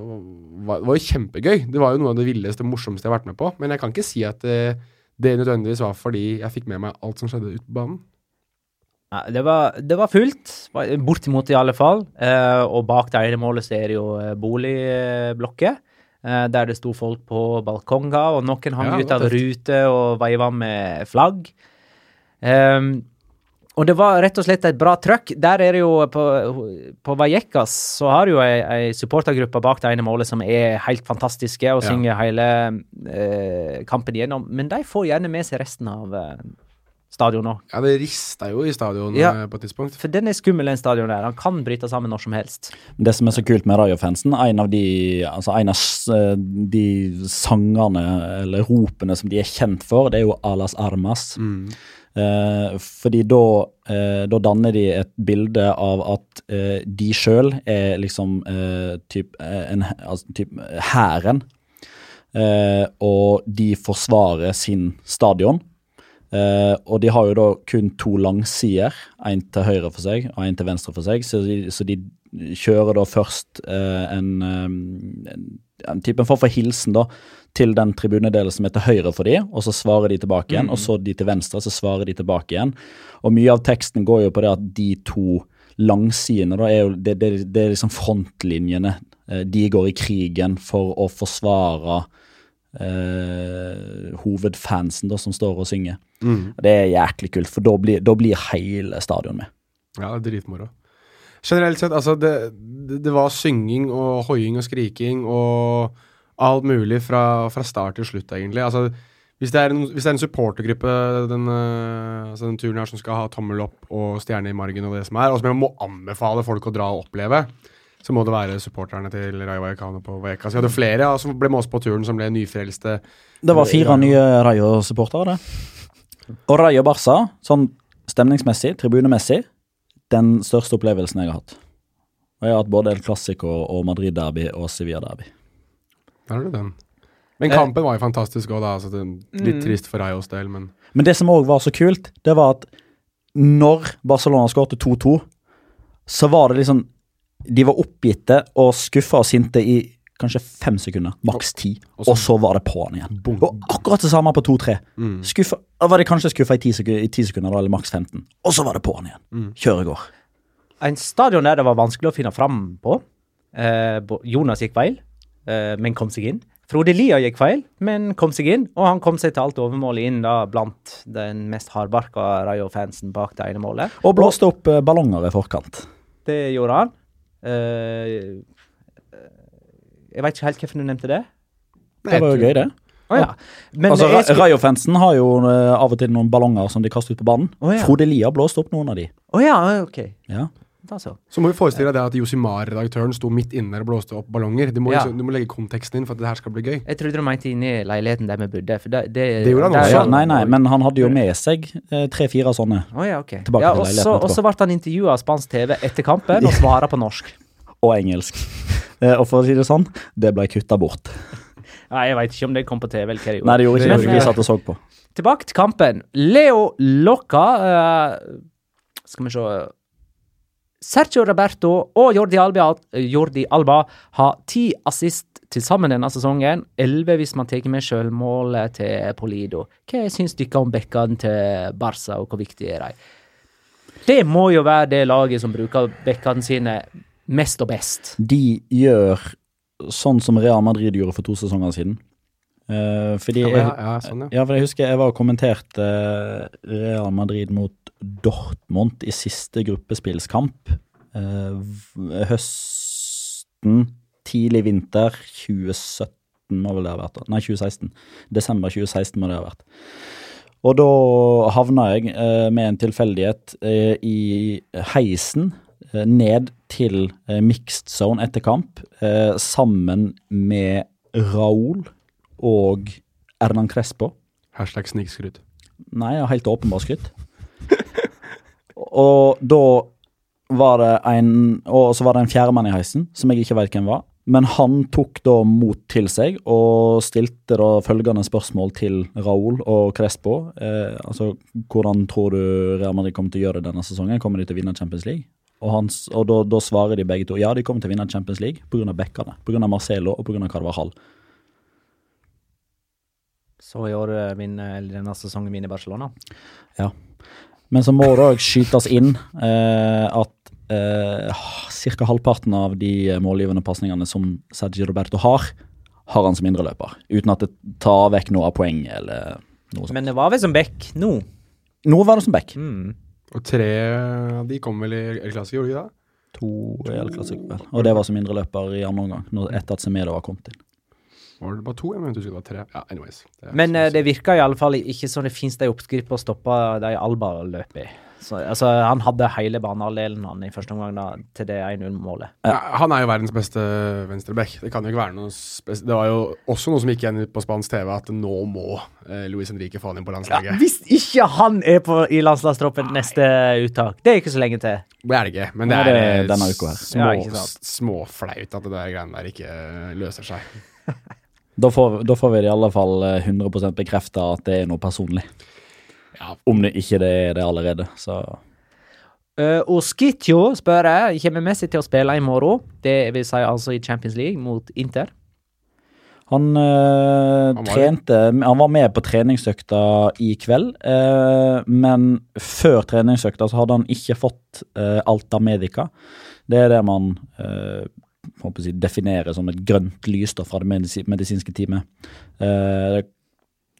var, var jo kjempegøy. Det var jo noe av det villeste morsomste jeg har vært med på. Men jeg kan ikke si at det nødvendigvis var fordi jeg fikk med meg alt som skjedde ute på banen. Ja, det, var, det var fullt, bortimot i alle fall. Eh, og bak der i målet ser er jo boligblokker. Eh, der det sto folk på balkonger, og noen hang Ja, ut av rute og veiva med flagg. Um, og det var rett og slett et bra trøkk. Der er det jo på, på Vallecas så har du jo ei, ei supportergruppe bak det ene målet som er helt fantastiske og Ja. synger hele eh, kampen igjennom. Men de får gjerne med seg resten av eh, stadion òg. Ja, det rista jo i stadion Ja. eh, på et tidspunkt. For den er skummel, den stadion der. Han kan bryte sammen når som helst. Det som er så kult med Rayo-fansen, en av de altså en av de sangene eller ropene som de er kjent for, det er jo Alas Armas. Eh, fordi da, eh, da danner de et bilde av at eh, de sjøl er liksom eh, typ, eh, en, altså, typ hæren. Eh, og de forsvarer sin stadion. Eh, og de har jo da kun to langsider, én til høyre for seg og én til venstre for seg. Så de, så de kjører da først uh, en, eh, en, en type form for hilsen da, til den tribunedelen som er til høyre for de, og så svarer de tilbake igjen. Og så de til venstre, så svarer de tilbake igjen. Og mye av teksten går jo på det at de to langsidene, da, er jo, det, det, det er liksom frontlinjene. Uh, de går i krigen for å forsvare eh, hovedfansen da, som står og synger. Det er jæklig kult, for da blir, da blir hele stadion med. Ja, det er dritmoro. Generelt sett, altså, det, det, det var synging og hoiing og skriking og alt mulig fra, fra start til slutt, egentlig. Altså, hvis det er en, hvis det er en supportergruppe den, øh, altså den turen her som skal ha tommel opp og stjerne i margen og det som er, og som jeg må anbefale folk å dra og oppleve, så må det være supporterne til Rayo Vallecano på Vallecas. Vi hadde flere ja, som ble med oss på turen, som ble nyfrelste. Det var fire nye Rayo-supportere, det. Og Rayo Barca, sånn stemningsmessig, tribunemessig, den største opplevelsen jeg har hatt. Og jeg har hatt både El Clásico og Madrid-derby og Sevilla-derby. Der har du den. Men kampen var jo fantastisk òg, da. Altså, det, litt trist for Rayos del, men Men det som òg var så kult, det var at når Barcelona skåret 2-2, så var det liksom De var oppgitte og skuffa og sinte i kanskje fem sekunder, maks ti. og så- Og så var det på'n igjen. Boom. Og akkurat det samme på 2-3. Mm. Da var de kanskje skuffa i ti sekunder, i 10 sekunder, da, eller maks 15. Og så var det på'n igjen. Mm. Kjøregård. en stadion der det var vanskelig å finne fram på. Eh, Jonas gikk feil, eh, men kom seg inn. Frode Lia gikk feil, men kom seg inn. Og han kom seg til alt overmålet inn da blant den mest hardbarka Rayo-fansen bak det ene målet. Og blåste opp eh, ballonger i forkant. Det gjorde han. Eh, jeg veit ikke helt hvorfor du nevnte det. Det var jo gøy, det. Oh, ja. Men altså, jeg Rayo-fansen har jo eh, av og til noen ballonger som de kaster ut på banen. Oh, ja. Frode Lia blåste opp noen av de. Oh, ja, OK. Ja. Da så. Så må vi forestille deg at Josimar-redaktøren sto midt inne og blåste opp ballonger. Du må, Ja. liksom, du må legge konteksten inn for at det her skal bli gøy. Jeg trodde du mente inni leiligheten der vi bodde. For det, det, Det gjorde han der- også. Ja, nei, nei, men han hadde jo med seg eh, tre-fire sånne. oh, ja, okay. Tilbake ja, til leiligheten. Og så ble han intervjua av spansk TV etter kampen og svara på norsk. Og engelsk. Eh, og for å si det sånn, det ble kutta bort. Nei, Jeg veit ikke om det kom på TV eller hva det gjorde. Nei, det gjorde ikke Det det, gjorde vi satt og så på. Tilbake til kampen. Leo Locca uh, Skal vi se Sergio Roberto og Jordi Alba, Jordi Alba har ti assist til sammen denne sesongen. Elleve hvis man tar med selvmålet til Polido. Hva syns dere om bekkene til Barca, og hvor viktige er de? Det må jo være det laget som bruker bekkene sine mest og best. De gjør sånn som Real Madrid gjorde for to sesonger siden. Uh, fordi Ja, ja, ja, sånn, ja. Ja, for jeg husker jeg var og kommenterte eh, Real Madrid mot Dortmund i siste gruppespillskamp. Eh, høsten, tidlig vinter 2017 må vel det ha vært. Nei, 2016. Desember 2016 må det ha vært. Og da havna jeg eh, med en tilfeldighet eh, i heisen ned til mixed zone etter kamp, eh, sammen med Raoul og Ernan Crespo. Hashtag snikskryt. Nei, helt åpenbart skryt. Og da var det en Og så var det en fjerdemann i heisen, som jeg ikke vet hvem var. Men han tok da mot til seg og stilte da følgende spørsmål til Raúl og Crespo. Eh, altså, hvordan tror du Real Madrid kommer til å gjøre det denne sesongen? Kommer de til å vinne Champions League? Og, hans, og da, da svarer de begge to ja, de kommer til å vinne Champions League pga. bekkene. Pga. Marcelo og pga. Carvajal. Så i år vinner eller denne sesongen min i Barcelona. Ja. Men så må det òg skytes inn eh, at eh, ca. halvparten av de målgivende pasningene som Sergi Roberto har, har han som indreløper. Uten at det tar vekk noe av poenget eller noe sånt. Men det var vel som back nå. Nå var det som back. Mm. Og tre av de kom vel i El Clásico, gjorde de det? To i El Clásico, vel. Og det var som indreløper i andre omgang, etter at Semedo var kommet inn. Var det bare to? Jeg mente det var tre. Ja, anyways. Det er Men eh, sånn- det virka i alle fall ikke som det fins ei oppskrift på å stoppe de Alba-løpet i. Så, altså, han hadde hele banehalvdelen han i første omgang da, til det 1-0-målet. ja, Han er jo verdens beste venstreback. Det kan jo ikke være noe spes Det var jo også noe som gikk igjen på spansk TV, at nå må eh, Luis Henrique få han inn på landslaget. Hvis ikke han er på, i landslagstroppen neste uttak, det er ikke så lenge til. Det er det ikke, men det er det er eh, denne uka her. små, Ja, ikke småflaut at det der greiene der ikke eh, løser seg. Da får, da får vi i alle fall eh, 100% bekrefta at det er noe personlig. Ja. Om det ikke det er det allerede, så Uh, Oskitjo Skitjo spør jeg, kommer Messi til å spille i morgen? Det vil si altså i Champions League mot Inter. Han, uh, var- trente Han var med på treningsøkta i kveld, Uh, men før treningsøkta så hadde han ikke fått uh, Alta Medica. Det er det man eh, håper å si, definerer som et grønt lys da, fra det medisinske teamet. Eh, det,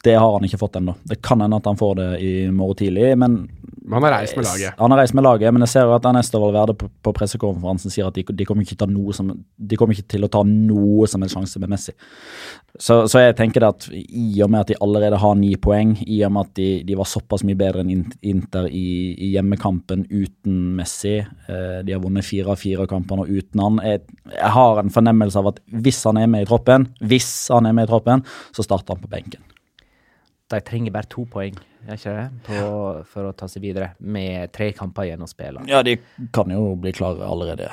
det har han ikke fått ennå. Det kan hende at han får det i morgen tidlig, men Men han har reist med laget. han har reist med laget, men jeg ser jo at Ernesto Valverde på, på pressekonferansen sier at de, de, kommer som, de kommer ikke til å ta noe som en sjanse med Messi. Så, så jeg tenker det at i og med at de allerede har ni poeng, i og med at de, de var såpass mye bedre enn Inter i, i hjemmekampen uten Messi, eh, de har vunnet fire av fire kamper nå uten han, jeg, jeg har en fornemmelse av at hvis han er med i troppen, hvis han er med i troppen, så starter han på benken. De trenger bare to poeng ikke det? På, for å ta seg videre, med tre kamper igjen å spille. Ja, de kan jo bli klare allerede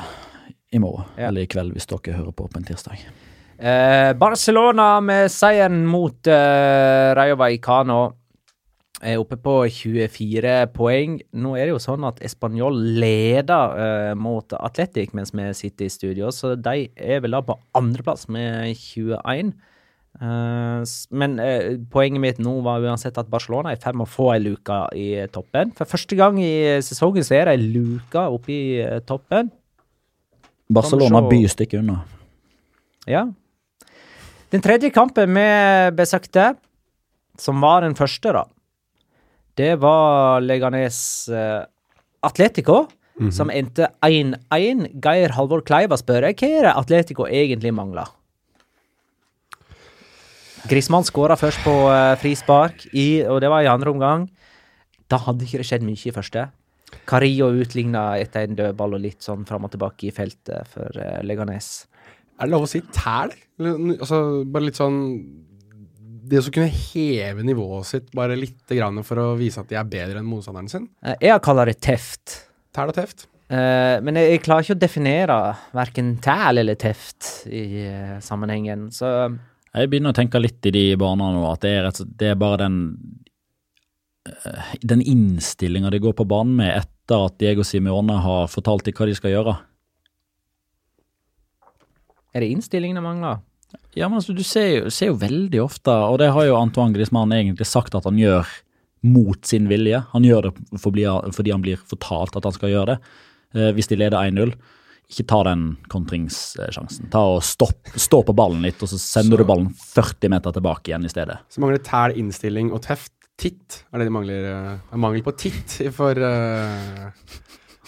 i morgen, Ja. eller i kveld hvis dere hører på på en tirsdag. Eh, Barcelona med seieren mot eh, Rayo Vallecano er oppe på 24 poeng. Nå er det jo sånn at Español leder eh, mot Atletic mens vi sitter i studio, så de er vel da på andreplass med 21. Eh, men eh, poenget mitt nå var uansett at Barcelona er i ferd med å få ei luke i eh, toppen. For første gang i sesongen så er det ei luke oppe i toppen. Barcelona Kan vi se. by stykket unna. Ja. Den tredje kampen vi besøkte, som var den første, da, det var Leganes Atletico, som endte 1-1. Geir Halvor Kleiva spør hva er det Atletico egentlig mangler. Grismann skåra først på uh, frispark, i, og det var i andre omgang. Da hadde ikke det skjedd mye i første. Carillo utligna etter en dødball og litt sånn fram og tilbake i feltet for uh, Leganes. Er det lov å si tæl? Altså, bare litt sånn Det å kunne heve nivået sitt bare lite grann for å vise at de er bedre enn motstanderen sin. Eh, Jeg kaller det teft. Tæl og teft. Uh, men jeg, jeg klarer ikke å definere verken tæl eller teft i uh, sammenhengen. Så Jeg begynner å tenke litt i de banene nå, at det er, det er bare den eh, den innstillinga de går på banen med etter at Diego Simione har fortalt dem hva de skal gjøre. er det innstillingen det mangler? Ja, men altså, du ser jo, ser jo veldig ofte, og det har jo Antoine Griezmann egentlig sagt at han gjør mot sin vilje. Han gjør det fordi, fordi han blir fortalt at han skal gjøre det. Eh, hvis de leder 1-0, ikke ta den kontringssjansen. Ta og stopp, Stå på ballen litt, og så sender Så- du ballen 40 meter tilbake igjen i stedet. Så mangler tæl, innstilling og teft. Titt er det de mangler. eh, er mangel på titt for uh,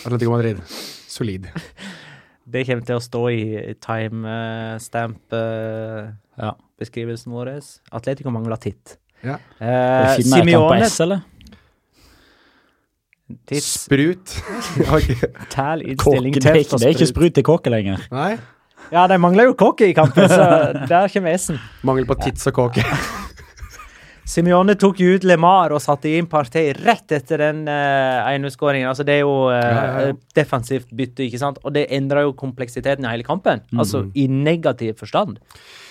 Atletico Madrid. Solid. Det kommer til å stå i timestamp-beskrivelsen Ja. vår. Atletico mangler titt. Ja. Uh, et eller annet på Simione S, eller? titt, Sprut. Tæl, innstilling, det, teft ikke, og det er ikke sprut. sprut til kåke lenger. Nei. Ja, de mangler jo kåke i kampen, så der kommer S-en. Mangel på tits og kåke. Simione tok jo ut LeMar og satte inn Partey rett etter den uh, 1-0-skåringen. Altså, det er jo uh, Ja, ja, ja. defensivt bytte, ikke sant? Og det endra jo kompleksiteten i hele kampen. Mm. Altså i negativ forstand.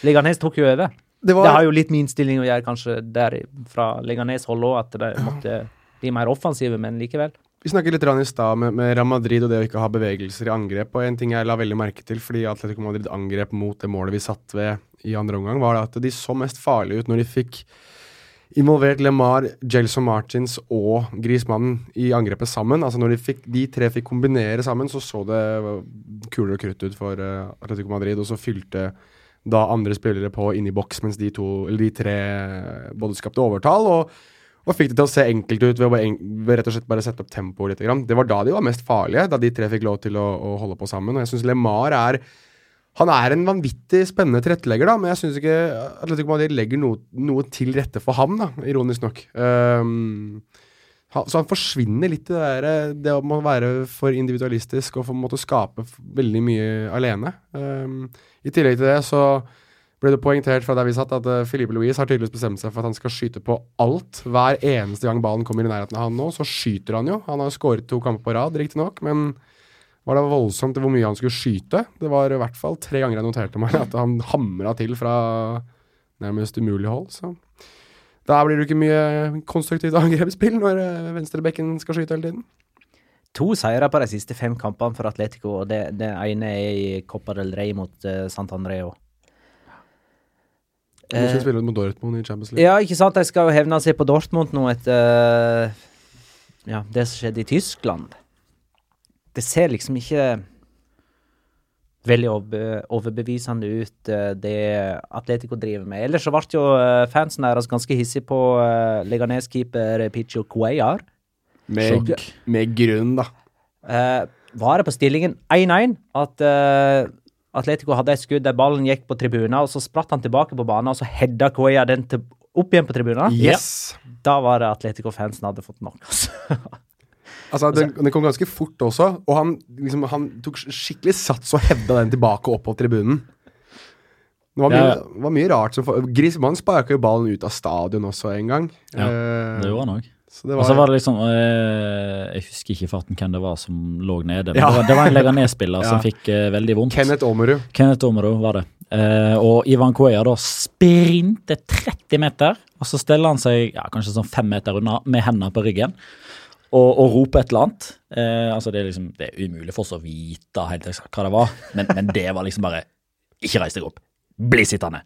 Leganes tok jo over. Det Det har jo litt med innstilling å gjøre, kanskje, der fra Leganes hold òg, at de måtte bli mer offensive, men likevel. Vi snakket litt i stad med, med Real Madrid og det å ikke ha bevegelser i angrep. Og en ting jeg la veldig merke til fordi Atletico Madrid angrep mot det målet vi satt ved i andre omgang, var at de så mest farlige ut når de fikk involvert LeMar, Gelson Martins og Grismannen i angrepet sammen. Altså Når de, fikk, de tre fikk kombinere sammen, så så det kulere og krutt ut for eh, Atletico Madrid. Og så fylte da andre spillere på inn i boks, mens de, to, de tre både skapte overtall. og og fikk det til å se enkelt ut ved å ved rett og slett bare sette opp tempoet litt. grann. Det var da de var mest farlige, da de tre fikk lov til å, å holde på sammen. Og jeg syns LeMar er Han er en vanvittig spennende tilrettelegger, da, men jeg syns ikke Atletico Madrid legger noe, noe til rette for ham, da, ironisk nok. Um, så han forsvinner litt i det der, det å være for individualistisk og for å skape veldig mye alene. Um, I tillegg til det så ble det poengtert fra der vi satt at Filipe Louise har tydeligvis bestemt seg for at han skal skyte på alt. Hver eneste gang ballen kommer i nærheten av han nå, så skyter han jo. Han har skåret to kamper på rad, riktignok, men var det voldsomt hvor mye han skulle skyte? Det var i hvert fall tre ganger jeg noterte meg at han hamra til fra nærmest umulig hold. Så da blir det ikke mye konstruktivt angrepsspill når uh, venstrebekken skal skyte hele tiden. To seire på de siste fem kampene for Atletico, og det, det ene er i Copa del Rey mot uh, Sant Andreo. Nå skal Eh, spille mot Dortmund i Champions League. Ja, ikke sant? De skal jo hevne seg på Dortmund nå etter eh, ja, det som skjedde i Tyskland. Det ser liksom ikke veldig overbevisende ut, eh, det Atletico driver med. Ellers så ble jo fansen deres ganske hissig på uh, Leganes-keeper Picho Cuellar. Med, med grunn, da. Uh, var det på stillingen 1-1 at eh, Atletico hadde et skudd der ballen gikk på tribunen, og så spratt han tilbake på banen, og så hedda Cuellar den til, opp igjen på tribunen? Yes! Da var det Atletico-fansen hadde fått nok. Altså. Altså, den, den kom ganske fort også, og han, liksom, han tok skikkelig sats og hevda den tilbake opp på tribunen. Det var mye, Ja, var mye rart. som for- Griezmann sparka jo ballen ut av stadion også en gang. Ja, Eh, Det gjorde han òg. Så det Og så var det liksom eh, Jeg husker ikke farten hvem det var som lå nede. Men Ja. det, var, det var en Leganes-spiller Ja. som fikk eh, veldig vondt. Kenneth Omerud. Kenneth Omerud var det. Eh, og Ivan Cuellar da sprinter 30 meter, og så steller han seg ja, kanskje sånn fem meter unna med hendene på ryggen og, og roper et eller annet. Eh, altså Det er liksom Det er umulig for oss å vite helt eksakt hva det var, men, men det var liksom bare Ikke reis deg opp. Bli sittende.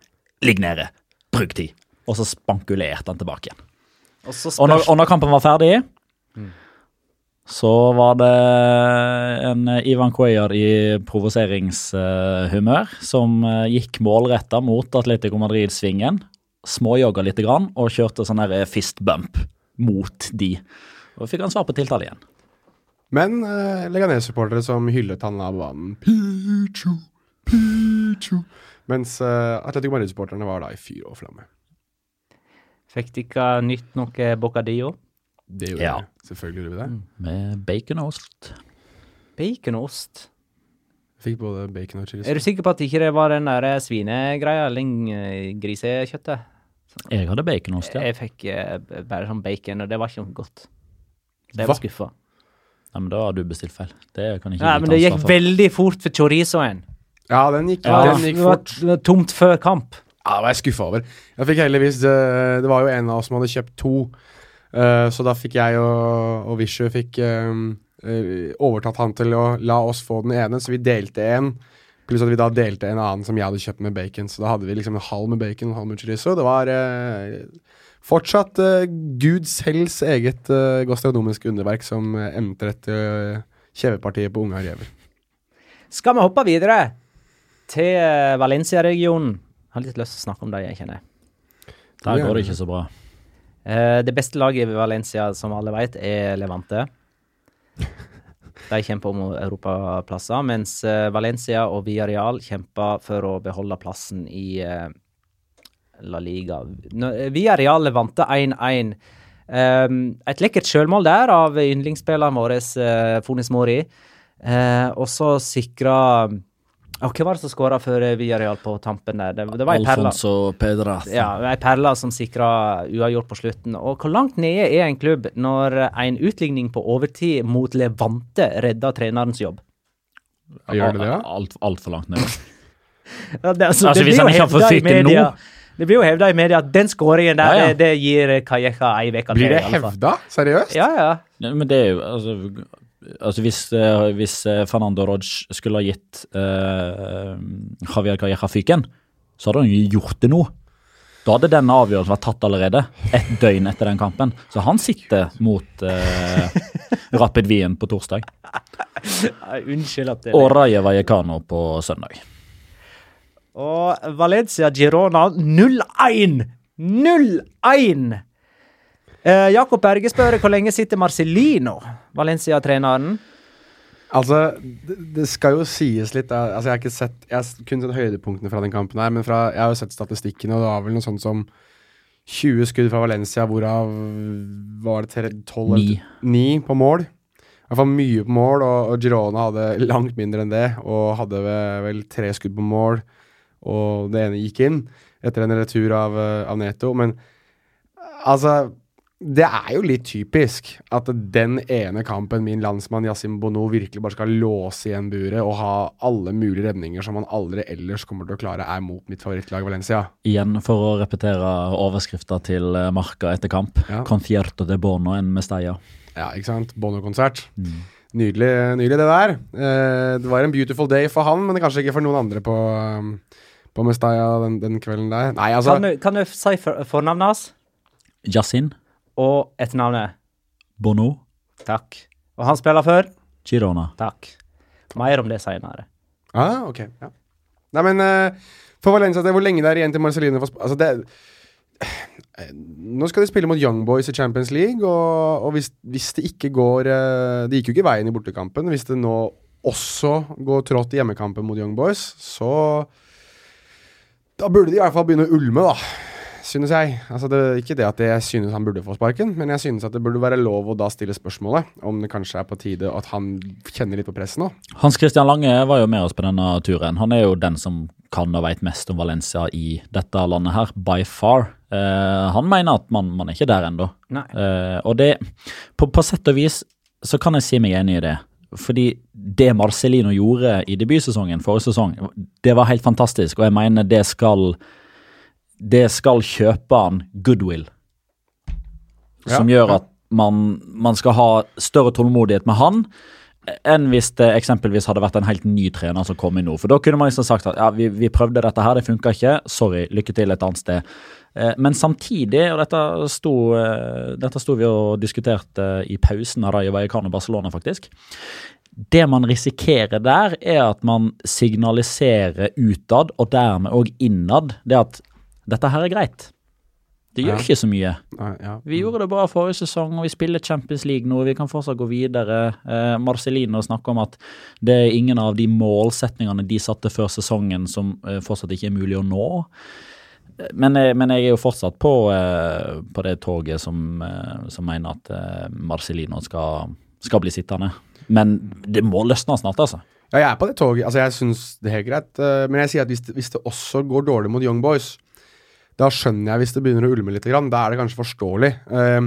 Ligg nede. bruk tid. Og så spankulerte han tilbake igjen. Og så Og når, og når kampen var ferdig, så var det en Ivan Cuellar i provoseringshumør som eh, gikk målretta mot Atletico Madrid-svingen, småjogga litt grann, og kjørte sånn der fist bump mot de. Og fikk han svar på tiltale igjen. Men uh, Leganes-supportere som hyllet han av banen. Pichu, Pichu. Mens uh, Atletico Madrid-supporterne var da i fyr og flamme. Fikk dere nytt noe bocadillo? Det gjorde Ja. vi. Selvfølgelig gjorde vi det. Med bacon og ost. Bacon og ost. Fikk både bacon og chili. Er du sikker på at ikke det var den der svinegreia, eller eh, grisekjøttet? Jeg hadde baconost, ja. Jeg fikk eh, bare sånn bacon, og det var ikke noe godt. Det var skuffa. Nei, men da har du bestilt feil. Det kan ikke Nei, jeg men det gikk for. veldig fort for chorizoen. Ja, den gikk, Ja, den gikk fort. det var tomt før kamp. Ja, det var jeg skuffa over. Jeg fikk heldigvis det, Det var jo en av oss som hadde kjøpt to, uh, så da fikk jeg og, og Vishu fikk eh, overtatt han til å la oss få den ene, så vi delte en. Pluss at vi da delte en annen som jeg hadde kjøpt med bacon. Så da hadde vi liksom en halv med bacon og en halv med chorizo. Det var uh, fortsatt uh, Gud selvs eget uh, gastronomiske underverk som uh, entret uh, kjevepartiet på unge rever. Skal vi hoppe videre til Valencia-regionen? Har litt lyst til å snakke om det jeg kjenner. Der går det ikke så bra. Eh, det beste laget i Valencia, som alle vet, er Levante. De kjemper om europaplasser, mens eh, Valencia og Villarreal kjemper for å beholde plassen i eh, La Liga. Eh, Villarreal vant 1-1. Um, et lekkert sjølmål der av yndlingsspilleren vår, uh, Fonis Mori. Eh, og så sikra Og Hvem var det som skåra for Villarreal på tampen der? Det, det var ei perle. Alfonso Pedraz. Ja, ei perle som sikra uavgjort på slutten. Og hvor langt nede er en klubb når en utligning på overtid mot Levante redder trenerens jobb? Gjør det det? ja? Alt, Altfor langt ned. Ja, det, altså, Altså, det hvis han ikke har fått sitte i nå- Det blir jo hevda i media at den skåringen der, Ja, ja. Det, det gir Calleja ei uke til. Blir det hevda? Seriøst? Ja, ja. Ja, men det er jo altså, altså hvis, eh, hvis eh, Fernando Roj skulle ha gitt eh, Javier Calleja fyken, så hadde han jo gjort det nå. Da hadde denne avgjørelsen vært tatt allerede, et døgn etter den kampen. Så han sitter mot eh, Rapid Wien på torsdag, Unnskyld at det og Raye Vallecano på søndag. Og Valencia Girona 0-1! 0-1! Eh, Jakob Berge spør hvor lenge sitter Marcellino, Valencia-treneren. Altså, det, det skal jo sies litt. Altså, Jeg har ikke sett Jeg har kun sett høydepunktene fra den kampen her, men fra, jeg har jo sett statistikken, og det var vel noe sånt som 20 skudd fra Valencia, hvorav var det tre- 12 Ni. eller- Ni på mål. I hvert fall mye på mål, og, og Girona hadde langt mindre enn det, og hadde vel, vel tre skudd på mål, og det ene gikk inn etter en retur av, eh, av Neto. Men altså det er jo litt typisk at den ene kampen min landsmann Yasim Bono virkelig bare skal låse igjen buret og ha alle mulige redninger som han aldri ellers kommer til å klare, er mot mitt favorittlag Valencia. Igjen for å repetere overskrifta til Marka Marca etter kamp. Ja. Concierto de Bono en Mestalla. Ja, ikke sant? Bono-konsert. Nydelig, nydelig det der. Eh, det var en beautiful day for han, men kanskje ikke for noen andre på, på Mestalla den, den kvelden der. Nei, altså Kan du, kan du si for, fornavnet hans Yasin og etternavnet? Bono Takk. Og han spiller for? Girona. Takk. Mer om det seinere. Ah, ok. Ja. Nei, men uh, for Valencia, det, hvor lenge det er igjen til Marcelino får Altså, det uh, Nå skal de spille mot Young Boys i Champions League, og, og hvis, hvis det ikke går uh, Det gikk jo ikke veien i bortekampen. Hvis det nå også går trått i hjemmekampen mot Young Boys, så Da burde de i hvert fall begynne å ulme, da. Synes jeg. Altså det, ikke det at jeg synes han burde få sparken, men jeg synes at det burde være lov å da stille spørsmålet om det kanskje er på tide at han kjenner litt på presset nå. Hans Christian Lange var jo med oss på denne turen. Han er jo den som kan og vet mest om Valencia i dette landet her, by far. Eh, han mener at man, man er ikke der ennå. Eh, og det på, på sett og vis så kan jeg si meg enig i det. Fordi det Marcelino gjorde i debutsesongen forrige sesong, det var helt fantastisk, og jeg mener det skal Det skal kjøpe han goodwill. Som Ja, gjør at man, man skal ha større tålmodighet med han enn hvis det eksempelvis hadde vært en helt ny trener som kom inn nå. For da kunne man liksom sagt at ja, vi, vi prøvde dette her, det funka ikke. Sorry, lykke til et annet sted. Eh, Men samtidig, og dette sto, eh, dette sto vi og diskuterte i pausen av Rayo Vallecano Barcelona, faktisk. Det man risikerer der, er at man signaliserer utad, og dermed òg innad, det at dette her er greit. Det gjør Ja. ikke så mye. Nei, ja. Vi gjorde det bra forrige sesong, og vi spiller Champions League nå. Vi kan fortsatt gå videre. Eh, Marcelino snakker om at det er ingen av de målsetningene de satte før sesongen som eh, fortsatt ikke er mulig å nå. Eh, Men, eh, men jeg er jo fortsatt på, eh, på det toget som, som mener at Marcelino skal, skal bli sittende. Men det må løsne snart, altså. Ja, jeg er på det toget. Altså, jeg syns det er helt greit. Men jeg sier at hvis det, hvis det også går dårlig mot Young Boys, da skjønner jeg hvis det begynner å ulme litt. Da er det kanskje forståelig. Eh,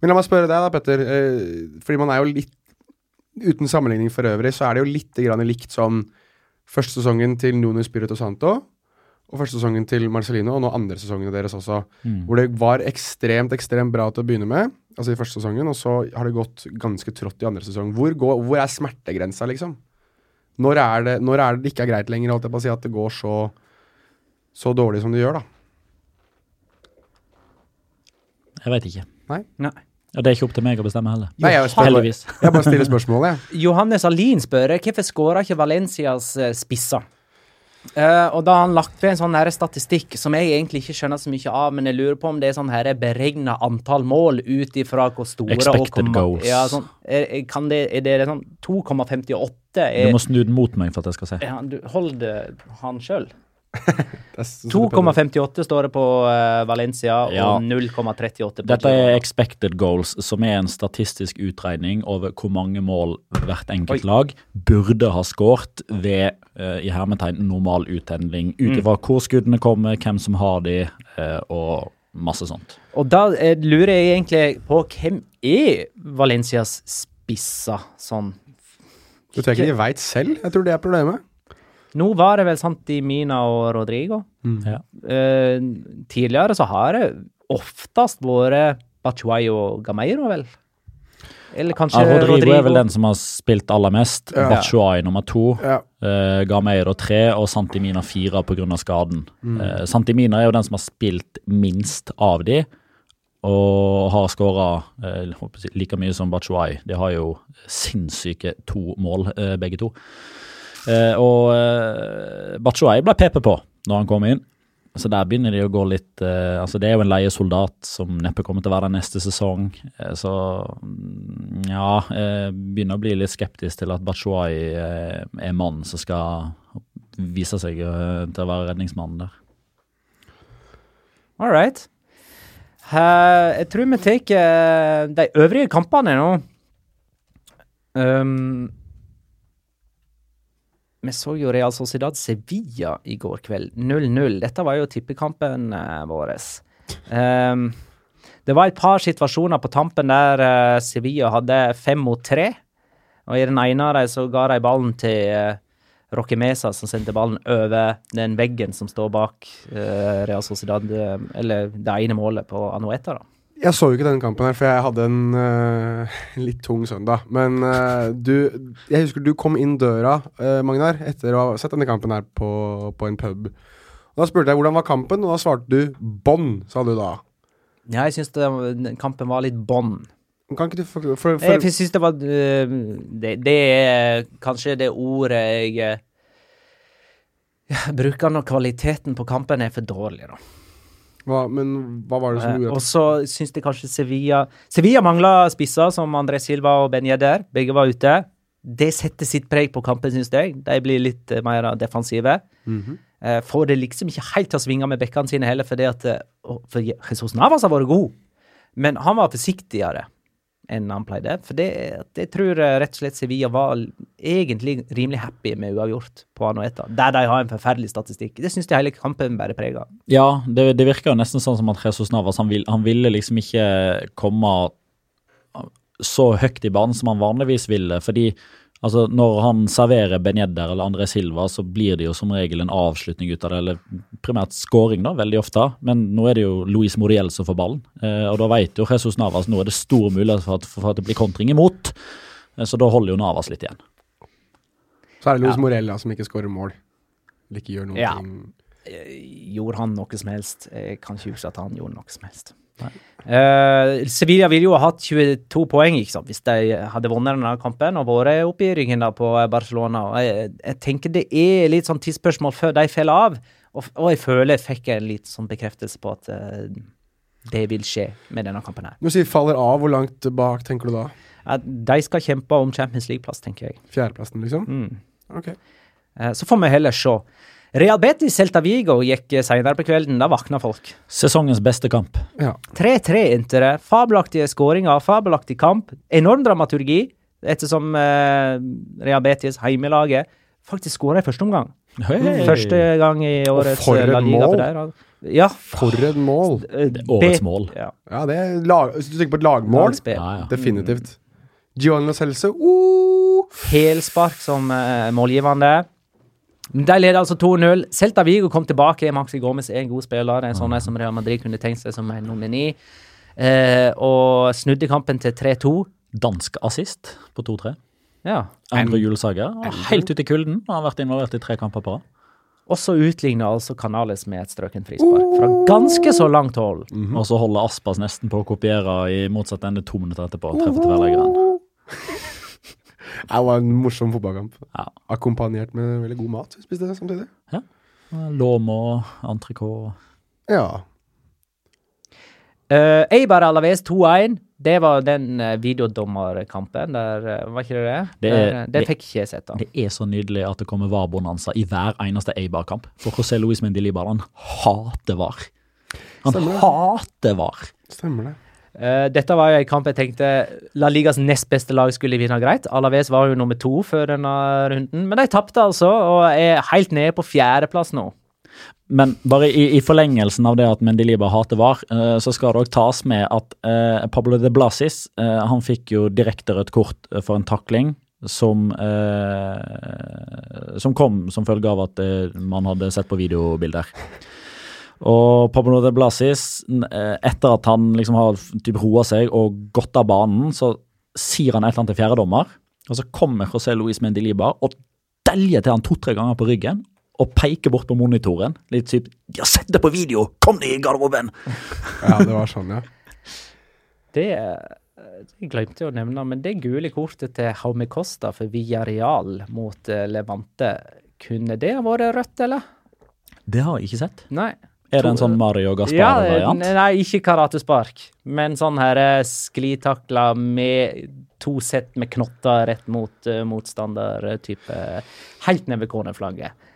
Men la meg spørre deg, da, Petter. eh, Fordi man er jo litt Uten sammenligning for øvrig, så er det jo litt likt som første sesongen til Nuno Spirito Santo og første sesongen til Marcelino, og nå andre sesongene deres også. Hvor det var ekstremt, ekstremt bra til å begynne med, altså i første sesongen, og så har det gått ganske trått i andre sesong. Hvor, går, hvor er smertegrensa, liksom? Når er, det, når er det det ikke er greit lenger holdt jeg på å si, at det går så, så dårlig som det gjør, da? Jeg veit ikke. Nei. Nei. Og det er ikke opp til meg å bestemme heller. Nei, jeg, spør, Heldigvis. jeg bare stiller spørsmålet, jeg. Johannes Alin spør hvorfor skåra ikke Valencias eh, spisser. Uh, og da har han lagt ved en sånn her statistikk som jeg egentlig ikke skjønner så mye av, men jeg lurer på om det er sånn her beregna antall mål ut ifra hvor store og Expected hvor goals. Ja, sånn, er, kan det, er det sånn 2,58 Du må snu den mot meg for at jeg skal se. ja, du, Hold det han sjøl. Det er så- så- 2,58 står det på eh, Valencia, Ja. og 0,38 på Dette er expected goals, som er en statistisk utregning over hvor mange mål hvert enkelt lag burde ha skåret ved eh, i hermetegn normal uttending, ut ifra hvor skuddene kommer, hvem som har de, eh, og masse sånt. Og da lurer jeg egentlig på hvem er Valencias spisser, sånn Du tror ikke de veit selv? Jeg tror det er problemet. Nå var det vel Santi Mina og Rodrigo. Ja. Uh, tidligere så har det oftest vært Bachuay og Gameiro, vel? Eller kanskje Ja, Rodrigo, Rodrigo. er vel den som har spilt aller mest. Ja. Bachuay nummer to. Ja. Uh, Gameiro tre og Santimina fire pga. skaden. Mm. Uh, Santimina er jo den som har spilt minst av de, og har skåra like mye som Bachuay. De har jo sinnssyke to mål, eh, begge to. Uh, og uh, Batshuay ble pepet på når han kom inn. Så der begynner de å gå litt eh, Altså Det er jo en leie soldat som neppe kommer til å være der neste sesong. Eh, så mm, ja, eh, begynner å bli litt skeptisk til at Batshuay eh, er mannen som skal vise seg eh, til å være redningsmannen der. All right. Uh, jeg tror vi tar eh, de øvrige kampene nå. Um, vi så jo Real Sociedad Sevilla i går kveld. 0-0. Dette var jo tippekampen uh, vår. Um, det var et par situasjoner på tampen der uh, Sevilla hadde fem mot tre. Og i den ene av dem så ga de ballen til uh, Roque Mesa, som sendte ballen over den veggen som står bak uh, Real Sociedad, eh, eller det ene målet på Anueta. da. Jeg så jo ikke denne kampen her, for jeg hadde en uh, litt tung søndag. Men uh, du Jeg husker du kom inn døra, uh, Magnar, etter å ha sett denne kampen her på, på en pub. Og Da spurte jeg hvordan var kampen, og da svarte du 'bånn', sa du da. Ja, jeg syns kampen var litt bånn. Kan ikke du for, for, for, Jeg syns det var det, det er kanskje det ordet jeg jeg bruker når kvaliteten på kampen er for dårlig, da. Hva, Men hva var det som gjorde gjorde og så syns de kanskje Sevilla Sevilla mangla spisser som André Silva og Ben Yedder. Begge var ute. Det setter sitt preg på kampen, syns jeg. De blir litt eh, mer defensive. Mm -hmm. får det liksom ikke helt til å svinge med bekkene sine heller, fordi at eh, For Jesus Navas har vært god, men han var forsiktigere enn han pleide. For det, det tror jeg rett og slett Sevilla var egentlig rimelig happy med uavgjort på Anoeta, der de har en forferdelig statistikk. Det syns jeg hele kampen bærer preg av. Ja, det, det virker jo nesten sånn som at Jesus Navas han, vil, han ville liksom ikke komme så høyt i banen som han vanligvis ville. fordi altså, når han serverer Ben Yedder eller André Silva, så blir det jo som regel en avslutning ut av det, eller primært scoring, da, veldig ofte. Men nå er det jo Luis Moriel som får ballen, eh, og da vet jo Jesus Navas nå er det stor mulighet for at, for at det blir kontring imot. Eh, så da holder jo Navas litt igjen. Så er det Luis Morella som ikke skårer mål. Eller ikke gjør noe. Ja. Gjorde han noe som helst? Jeg kan ikke huske at han gjorde noe som helst. Eh, Sevilla ville jo ha hatt 22 poeng hvis de hadde vunnet denne kampen og vært oppe i ryggen på Barcelona. Og jeg, jeg tenker det er litt sånn tidsspørsmål før de faller av. Og, og jeg føler jeg fikk en litt sånn bekreftelse på at uh, det vil skje med denne kampen her. Når du sier faller av, hvor langt bak tenker du da? At de skal kjempe om Champions League-plass, tenker jeg. Fjerdeplassen, liksom? Mm. Ok. Eh, Så får vi heller se. Real Betis Celta Vigo gikk senere på kvelden. Da våkna folk. Sesongens beste kamp. Ja. 3-3 endte det. Fabelaktige skåringer, fabelaktig kamp. Enorm dramaturgi, ettersom eh, Real Betis, heimelaget, faktisk skåra i første omgang. Hey. Første gang i årets for eh, et mål. for der. Ja. For et mål! eh, Årets mål. Ja. Ja, det er lag, Hvis du tenker på et lagmål, Ja, ja. definitivt. Giovanni Lo Celso uh, Helspark som eh, målgivende. De leder altså 2-0. Celta Vigo kom tilbake. Maxi Gomez er en god spiller. En sånn som Real Madrid kunne tenkt seg som en nomini. Eh, og snudde kampen til 3-2. Dansk assist på 2-3. Ja. Andre julesager. Helt ute i kulden. Han Har vært involvert i tre kamper på rad. Og så utligner altså Canales med et strøkent frispark fra ganske så langt hold. Og så holder Aspas nesten på å kopiere i motsatt ende to minutter etterpå. Treffer til. Det var en morsom fotballkamp. Ja. Akkompagnert med veldig god mat. Spiste det samtidig. Lomo, entrecôte Ja. Uh, Eibar Alaves 2-1. Det var den uh, videodommerkampen der, uh, var ikke det det? Det er- der, det det- fikk ikke jeg sett, da. Det er så nydelig at det kommer VAR-bonanza i hver eneste Eibar-kamp. For José Luis Mendilibar, han hater VAR. Han Stemmer hater VAR. Stemmer det. Eh, dette var jo en kamp jeg tenkte La Ligas nest beste lag skulle vinne greit. Alaves var jo nummer to før denne runden, men de tapte altså, og er helt nede på fjerdeplass nå. Men bare i, i forlengelsen av det at Mendeliba hater VAR, eh, så skal det òg tas med at eh, Pablo de Blasis eh, han fikk jo direkte rødt kort eh, for en takling som eh, Som kom som følge av at man hadde sett på videobilder. Og Pablo de Blasis, eh, etter at han liksom har typ roa seg og gått av banen, så sier han et eller annet til fjerdedommer, og så kommer José Luis Mendeliba og deljer til han to-tre ganger på ryggen og peker bort på monitoren. Litt typ 'De har sett det på video! Kom deg i garderoben!' Ja, det var sånn, ja. Det jeg glemte jeg å nevne, men det gule kortet til Jaume Costa for Villarreal mot eh, Levante, kunne det ha vært rødt, eller? Det har jeg ikke sett. Nei. Er det en sånn Mario Ja, Gaspar-variant? nei, ikke karatespark, men sånn her eh, sklitakla med to sett med knotter rett mot uh, motstander, eh, type helt ned ved cornerflagget.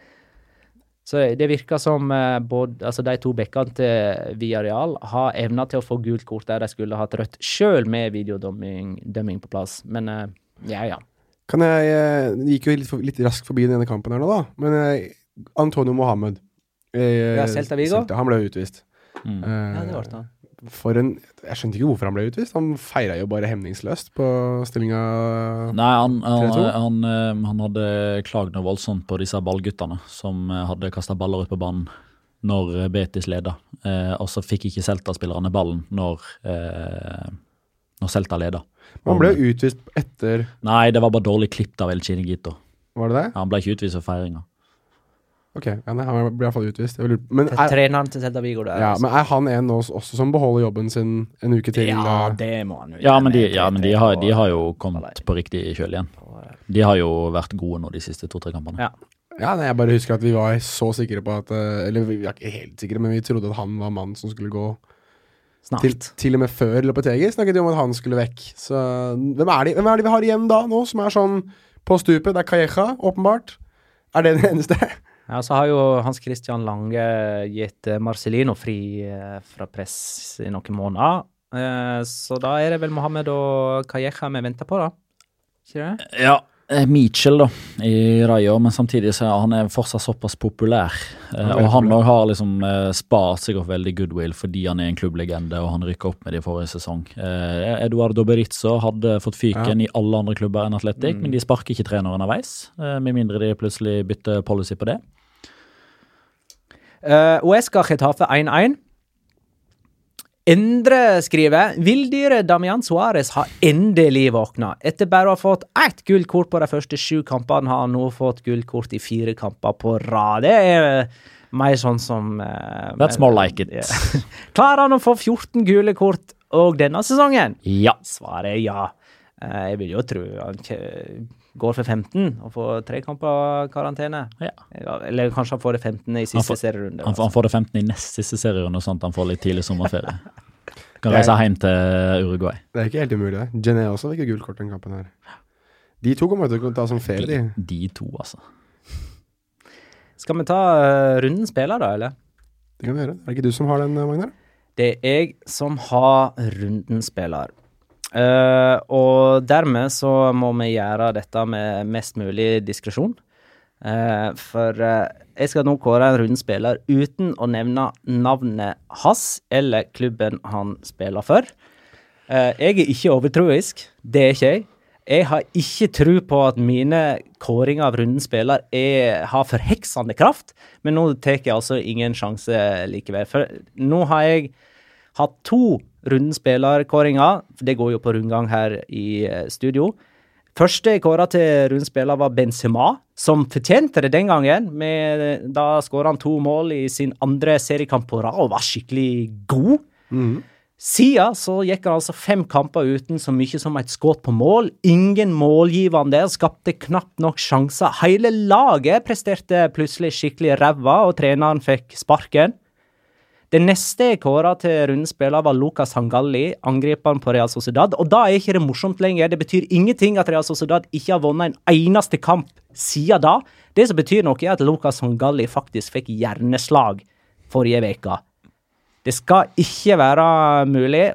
Så det virker som uh, både, altså de to bekkene til Viareal har evna til å få gult kort der de skulle hatt rødt, sjøl med videodømming på plass. Men uh, ja, ja. Kan jeg eh, Det gikk jo litt, for, litt raskt forbi den ene kampen her nå, da. Men eh, Antonio Mohammed eh, Ja, Celta Vigo? Han ble jo utvist. Mm. Eh, ja det ble det. For en Jeg skjønte ikke hvorfor han ble utvist. Han feira jo bare hemningsløst på stillinga Nei, han, han, han, eh, han hadde klagd noe voldsomt på disse ballguttene som eh, hadde kasta baller ut på banen når eh, Betis leda. Eh, og så fikk ikke Celta-spillerne ballen når, eh, når Celta leda. Han ble jo utvist etter Nei, det var bare dårlig klippet av El Chiniguito. Var det det? Han ble ikke utvist for feiringa. Ok, ja, nei, han blir iallfall utvist. Jeg vil, men, er, Treneren til Celta Vigo der. ja, altså. men er han en nå også som beholder jobben sin en uke til? ja, og- det må han jo Ja, men de, ja, men de, har, de har jo kommet på riktig kjøl igjen. De har jo vært gode nå de siste to-tre kampene. Ja. Ja, nei, Jeg bare husker at vi var så sikre på at eh, Eller vi var ikke helt sikre, men vi trodde at han var mannen som skulle gå. Snart. Til, til og med før Lopetegi snakket de om at han skulle vekk. Så hvem er, de, hvem er de vi har igjen da, nå, som er sånn på stupet? Det er Calleja, åpenbart. Er det den eneste? Ja, så har jo Hans Christian Lange gitt eh, Marcelino fri eh, fra press i noen måneder. Eh, Så da er det vel Mohammed og Kajeha vi venter på, da. Ikke det? Ja, Mitchell da, i Rayo, men samtidig så er han er fortsatt såpass populær. Og han òg har liksom spart seg opp veldig goodwill fordi han er en klubblegende, og han rykka opp med det i forrige sesong. Eduardo Berizzo hadde fått fyken i alle andre klubber enn Atletic, men de sparker ikke trener underveis, med mindre de plutselig bytter policy på det. Uh, Uesca Chetafe 1-1. Endre skriver Villdyret Damian Suárez har endelig våkna. Etter bare å ha fått ett gullkort på de første sju kampene, har han nå fått gullkort i fire kamper på rad. Det er Mer sånn som uh, That's more like it. Yeah. Klarer han å få 14 gule kort òg denne sesongen? Ja. Svaret er ja. Uh, jeg vil jo tro han går for 15 og får tre kamper karantene. Ja. Eller kanskje han får det 15 i Han siste får- serierunde. Han, får- han får det 15 i nest siste serierunde, sånn at han får litt tidlig sommerferie. Kan reise hjem til Uruguay. Det er ikke helt umulig. Gené også fikk gult kort den kampen her. De to kommer til å ta som ferie, de. De to, altså. Skal vi ta uh, runden spiller, da, eller? Det kan vi gjøre. Er det ikke du som har den, Magnar? Det er jeg som har runden spiller. Eh, og dermed så må vi gjøre dette med mest mulig diskresjon. Uh, for uh, jeg skal nå kåre en rundspiller spiller uten å nevne navnet hans eller klubben han spiller for. Jeg er ikke overtroisk, det er ikke jeg. Jeg har ikke tro på at mine kåringer av runden spiller er, har forheksende kraft, men nå tar jeg altså ingen sjanse likevel. For nå har jeg hatt to rundens spiller-kåringer, for det går jo på rundgang her i eh, studio. Første jeg kåra til rundspiller var Benzema, som fortjente det den gangen. Med, da skåra han to mål i sin andre seriekamp på rad og var skikkelig god. Siden så gikk han altså fem kamper uten så mye som et skudd på mål. Ingen målgivende, skapte knapt nok sjanser. Hele laget presterte plutselig skikkelig ræva, og treneren fikk sparken. Det neste jeg kåra til rundens var Lucas Hangalli, angriperen på Real Sociedad. Og da er ikke det morsomt lenger. Det betyr ingenting at Real Sociedad ikke har vunnet en eneste kamp siden da. Det som betyr noe, er at Lucas Hangalli faktisk fikk hjerneslag forrige uke. Det skal ikke være mulig.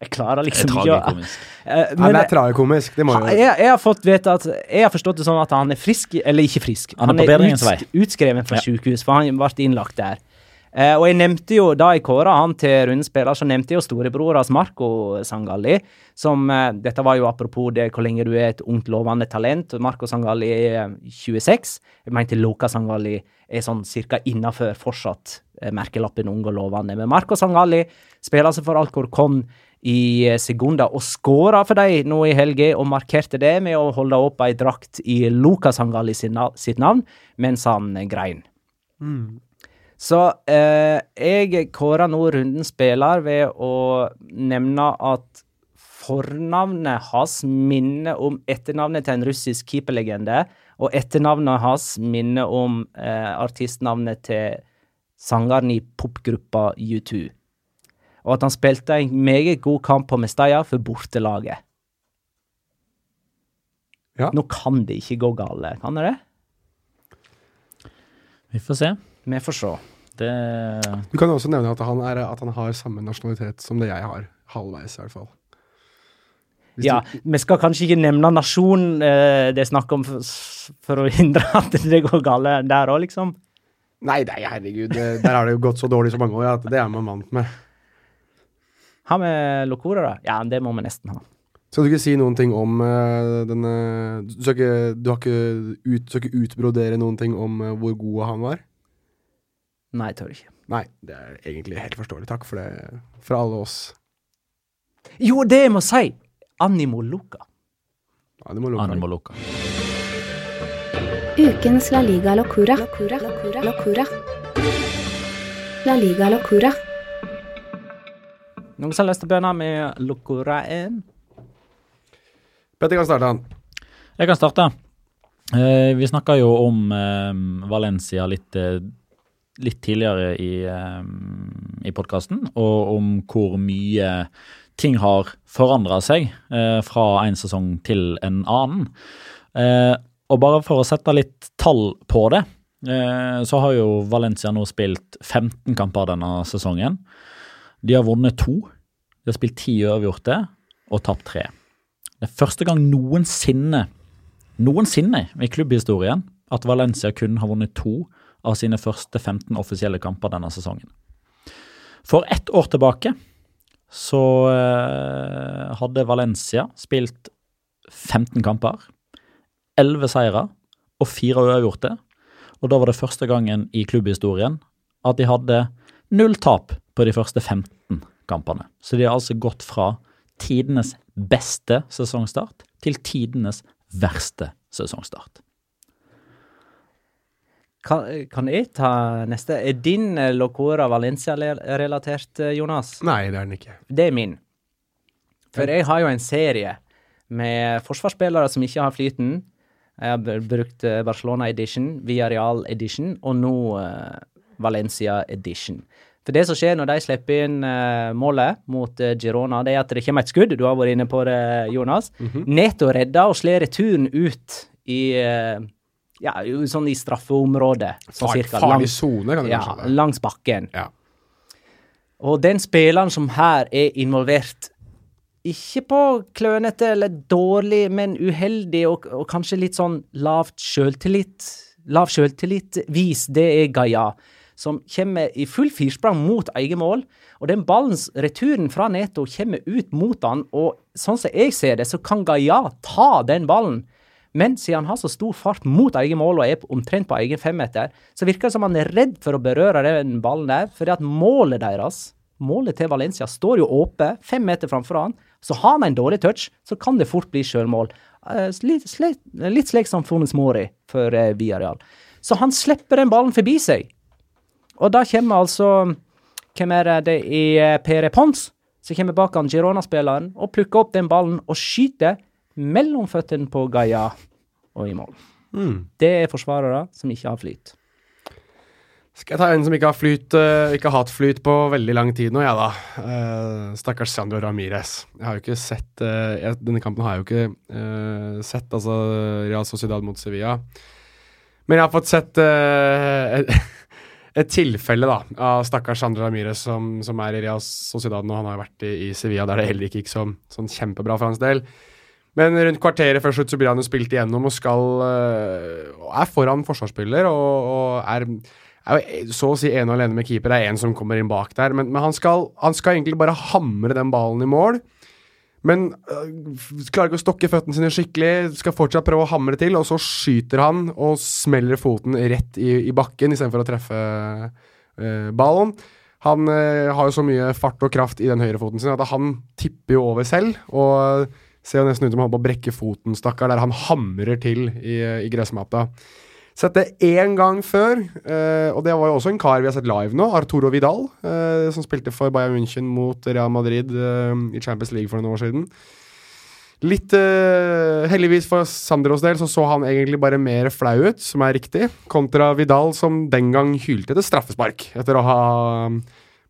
Eh, jeg klarer liksom ikke å Han Eh, men det er tragikomisk. Det må jo jeg, jeg har fått vite at Jeg har forstått det sånn at han er frisk, eller ikke frisk. Han er på bedringens vei. utskreven fra Ja. sykehus, for han ble innlagt der. Eh, og jeg nevnte jo, Da jeg kåra han til rundspiller, så nevnte jeg jo storebror hans Marco Sangalli. Som, eh, dette var jo apropos det hvor lenge du er et ungt, lovende talent. Marco Sangalli er eh, 26. Jeg mente Luca Sangalli er sånn cirka innafor fortsatt eh, merkelappen ung og lovende. Men Marco Sangalli spiller altså for Alcorcon i sekunder Segunda og skåra for dem nå i helga, og markerte det med å holde opp ei drakt i Lukas Hangali sitt navn mens han grein. grein. Så eh, jeg kårer nå runden spiller ved å nevne at fornavnet hans minner om etternavnet til en russisk keeperlegende, og etternavnet hans minner om eh, artistnavnet til sangeren i popgruppa U2. Og at han spilte en meget god kamp på Mestalla for bortelaget. Ja. Nå kan det ikke gå galt, kan det det? Vi får se. Vi får se. Det Du kan også nevne at han, er, at han har samme nasjonalitet som det jeg har. Halvveis, i hvert fall. Hvis Ja, vi skal kanskje ikke nevne nasjon eh, det er snakk om for, for å hindre at det går galt der òg, liksom. Nei, nei, herregud. det- Der har det jo gått så dårlig så mange år at det er man vant med. Har vi Locora, da? Ja, det må vi nesten ha. Skal du ikke si noen ting om uh, denne Du skal ikke, du har ikke, ut, skal ikke utbrodere noen ting om uh, hvor god han var? Nei, tør ikke. Nei, det er egentlig helt forståelig. Takk for det fra alle oss. Jo, det jeg må si! Animo Luca. Animo Luca. Animo Luca. Ukens La Liga Locura. Locura. Locura. La Liga Locura. Noen som har lyst til å begynne med Locora 1? Petter kan starte, han. Jeg kan starte. Eh, vi snakka jo om eh, Valencia litt, eh, litt tidligere i, eh, i podkasten, og om hvor mye ting har forandra seg eh, fra en sesong til en annen. Eh, og bare for å sette litt tall på det, eh, så har jo Valencia nå spilt 15 kamper denne sesongen. De har vunnet to. De har spilt ti uavgjorte og tapt tre. Det er første gang noensinne noensinne i klubbhistorien at Valencia kun har vunnet to av sine første 15 offisielle kamper denne sesongen. For ett år tilbake så eh, hadde Valencia spilt 15 kamper, 11 seire og fire uavgjorte. Og da var det første gangen i klubbhistorien at de hadde null tap på de første 15 kampene. Så de har altså gått fra tidenes beste sesongstart til tidenes verste sesongstart. Kan, kan jeg ta neste? Er din eh, Locora Valencia-relatert, eh, Jonas? Nei, det er den ikke. Det er min. For jeg har jo en serie med forsvarsspillere som ikke har flyten. Jeg har brukt eh, Barcelona edition, Villarreal edition og nå Valencia edition. For det som skjer når de slipper inn uh, målet mot uh, Girona, det er at det kommer et skudd. Du har vært inne på det, Jonas. Neto redder og slår returen ut i uh, ja, sånn i straffeområdet. Sånn Far, cirka, farlig sone, kan du ja, kanskje kalle langs bakken. Ja. Og den spilleren som her er involvert, ikke på klønete eller dårlig, men uheldig og, og kanskje litt sånn lavt sjøltillit, lav sjøltillit-vis, det er Gaia. Som kommer i full firsprang mot eget mål. Og den ballens returen fra Neto kommer ut mot han, og sånn som jeg ser det, så kan Gaia ta den ballen. Men siden han har så stor fart mot eget mål og er omtrent på egen femmeter, så virker det som han er redd for å berøre den ballen der, fordi at målet deres, målet til Valencia, står jo åpent fem meter framfor han. Så har han en dårlig touch, så kan det fort bli sjølmål. Eh, Litt, litt slik som Fones Mori for eh, Villarreal. Så han slipper den ballen forbi seg. Og da kommer altså Hvem er det? Det er Pere Pons som kommer bak han Girona-spilleren og plukker opp den ballen og skyter mellom føttene på Gaia og i mål. Det er forsvarere som ikke har flyt. Skal jeg ta en som ikke har flyt, eh, ikke har hatt flyt på veldig lang tid nå, jeg da. Uh, stakkars Sandro Ramires. Jeg har jo ikke sett uh, jeg, Denne kampen har jeg jo ikke uh, sett, altså Real Sociedad mot Sevilla. Men jeg har fått sett eh, et, et tilfelle da, av stakkars Sandra Ramires som, som er i Real Sociedad nå. Han har vært i, i Sevilla, der det heller ikke gikk så, sånn kjempebra for hans del. Men rundt kvarteret før slutt så blir han jo spilt igjennom og skal øh, er foran forsvarsspiller og, og er, er så å si ene og alene med keeper. Det er en som kommer inn bak der, men, men han, skal, han skal egentlig bare hamre den ballen i mål. Men øh, klarer ikke å stokke føttene sine skikkelig, skal fortsatt prøve å hamre til, og så skyter han og smeller foten rett i, i bakken istedenfor å treffe øh, ballen. Han øh, har jo så mye fart og kraft i den høyrefoten sin at han tipper jo over selv. og Ser jo nesten ut som han holder på å brekke foten, stakkar, der han hamrer til i, i gressmatta. Sett det én gang før, eh, og det var jo også en kar vi har sett live nå, Arturo Vidal, eh, som spilte for Bayern München mot Real Madrid eh, i Champions League for noen år siden. Litt eh, Heldigvis for Sandros del så så han egentlig bare mer flau ut, som er riktig, kontra Vidal, som den gang hylte etter straffespark etter å ha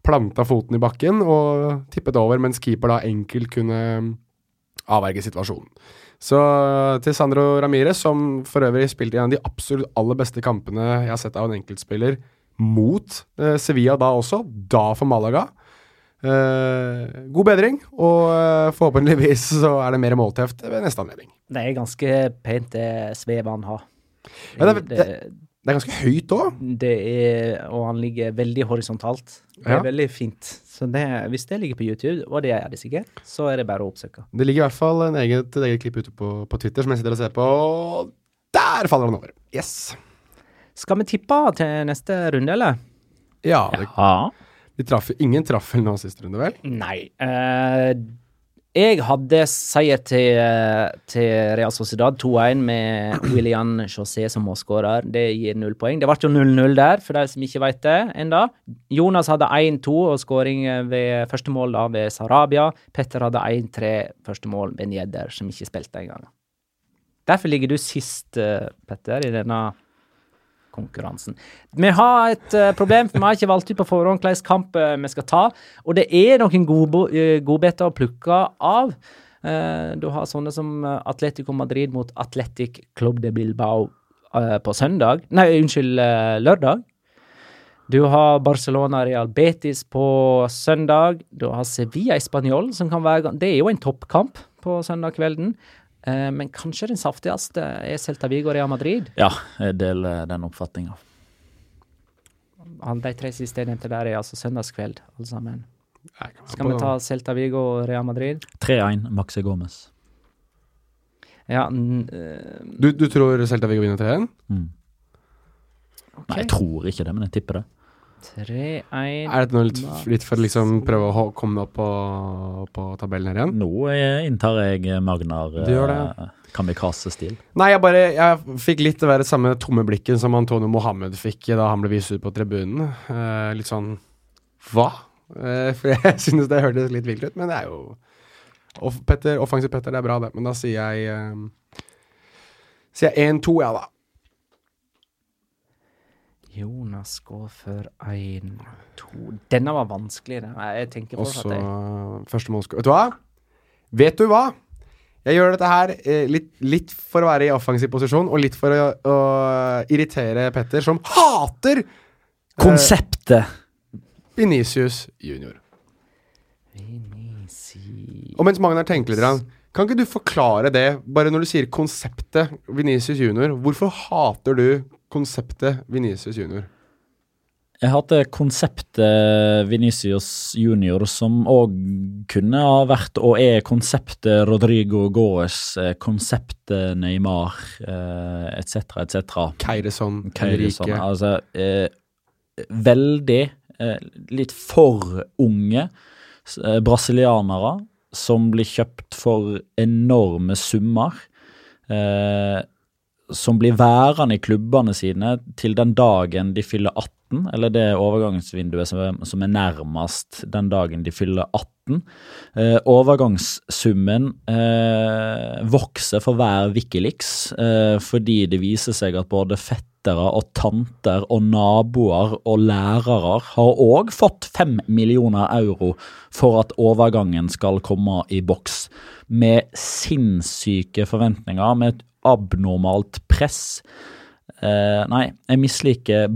planta foten i bakken og tippet over, mens keeper da enkelt kunne avverge situasjonen. Så til Sandro Ramires, som for øvrig spilte i en av de absolutt aller beste kampene jeg har sett av en enkeltspiller mot eh, Sevilla da også, da for Malaga. Eh, god bedring, og eh, forhåpentligvis så er det mer målteft ved neste anledning. Det er ganske pent, det svevet han har. Ja, det, det, det er ganske høyt òg. det er, og han ligger veldig horisontalt. Det er Ja. veldig fint. Så det, hvis det ligger på YouTube, og det er det sikkert, så er det bare å oppsøke. Det ligger i hvert fall en eget, et eget klipp ute på, på Twitter som jeg sitter og ser på. og Der faller han over. Yes. Skal vi tippe til neste runde, eller? Ja, det, Ja. De traff, ingen traff vel nå sist runde, vel? Nei. Eh, jeg hadde seier til, til Real Sociedad 2-1 med William José som målskårer. Det gir null poeng. Det ble jo 0-0 der, for de som ikke vet det enda. Jonas hadde 1-2 og skåring ved første mål da ved Sarabia. Petter hadde 1-3 første mål ved Njedder, som ikke spilte engang. Derfor ligger du sist, eh, Petter, i denne konkurransen. Vi har et eh, problem, for vi har ikke valgt ut på forhånd hvilken kamp eh, vi skal ta. Og det er noen eh, godbiter å plukke av. Du har sånne som Atletico Madrid mot Atletic Club de Bilbao på søndag. Nei, unnskyld, lørdag. Du har Barcelona Real Betis på søndag. Du har Sevilla Español, som kan være Det er jo en toppkamp på søndag kvelden. Eh, men kanskje den saftigste er Celta Vigo Real Madrid. ja, jeg deler den oppfatninga. De tre siste jeg nevnte der, er altså søndagskveld, alle sammen. Skal vi ta Celta Vigo og Real Madrid? 3-1, Maxi Gomez. Ja, n- Du, du tror Celta Vigo vinner 3-1? Mm. Okay. Nei, jeg tror ikke det, men jeg tipper det. 3-1 Er dette noe litt, litt for å liksom prøve å komme opp på, på tabellen her igjen? Nå eh, inntar jeg Magnar Du gjør det. eh, kamikaze-stil? Nei, jeg bare Jeg fikk litt det samme tomme blikket som Antonio Mohammed fikk da han ble vist ut på tribunen. Eh, litt sånn Hva? Eh, for jeg synes det hørtes litt vilt ut, men det er jo off Petter, Offensiv Petter, det er bra, det. Men da sier jeg eh, Sier jeg 1-2, ja, da. Jonas går for 1-2 Denne var vanskelig. den. Jeg tenker på at så jeg. første målskår. Vet du hva? Vet du hva? Jeg gjør dette her eh, litt, litt for å være i offensiv posisjon, og litt for å, å irritere Petter, som hater Konseptet! Vinicius junior. Vinicius Og mens Magnar tenker litt, kan ikke du forklare det, bare når du sier konseptet Venicius junior? Hvorfor hater du konseptet Venicius junior? Jeg hater konseptet Venicius junior, som òg kunne ha vært og er konseptet Rodrigo Goes, eh, konseptet Neymar etc., etc. Keireson, Keirisson, Enrique altså eh, Veldig eh, litt for unge eh, brasilianere som blir kjøpt for enorme summer. Eh, som blir værende i klubbene sine til den dagen de fyller 18, eller det overgangsvinduet som er, som er nærmest den dagen de fyller 18. Eh, overgangssummen eh, vokser for hver Wikileaks, eh, fordi det viser seg at både fettere og tanter og naboer og lærere har òg fått fem millioner euro for at overgangen skal komme i boks, med sinnssyke forventninger, med et abnormalt press. Eh, nei, jeg misliker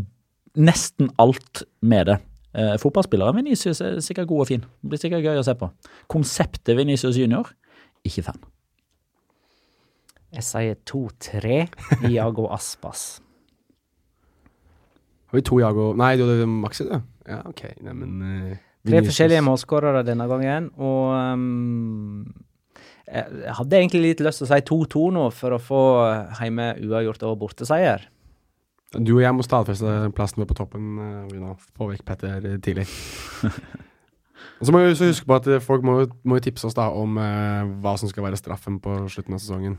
nesten alt med det. Eh, fotballspilleren Venicius er sikkert god og fin. Det blir sikkert gøy å se på. Konseptet Venicius junior, ikke fan. Jeg sier 2-3 Iago Aspas. Har vi to Iago Nei, du hadde Maxi, du? Ja, ok. Neimen uh, Tre forskjellige målskårere denne gangen, og um, jeg hadde egentlig litt lyst til å si 2-2 nå, for å få hjemme uavgjort og borteseier. Du og jeg må stadfeste plassen vår på toppen. vi begynne å få vekk Petter eh, tidlig. Og så må vi huske på at eh, folk må, må tipse oss da om eh, hva som skal være straffen på slutten av sesongen.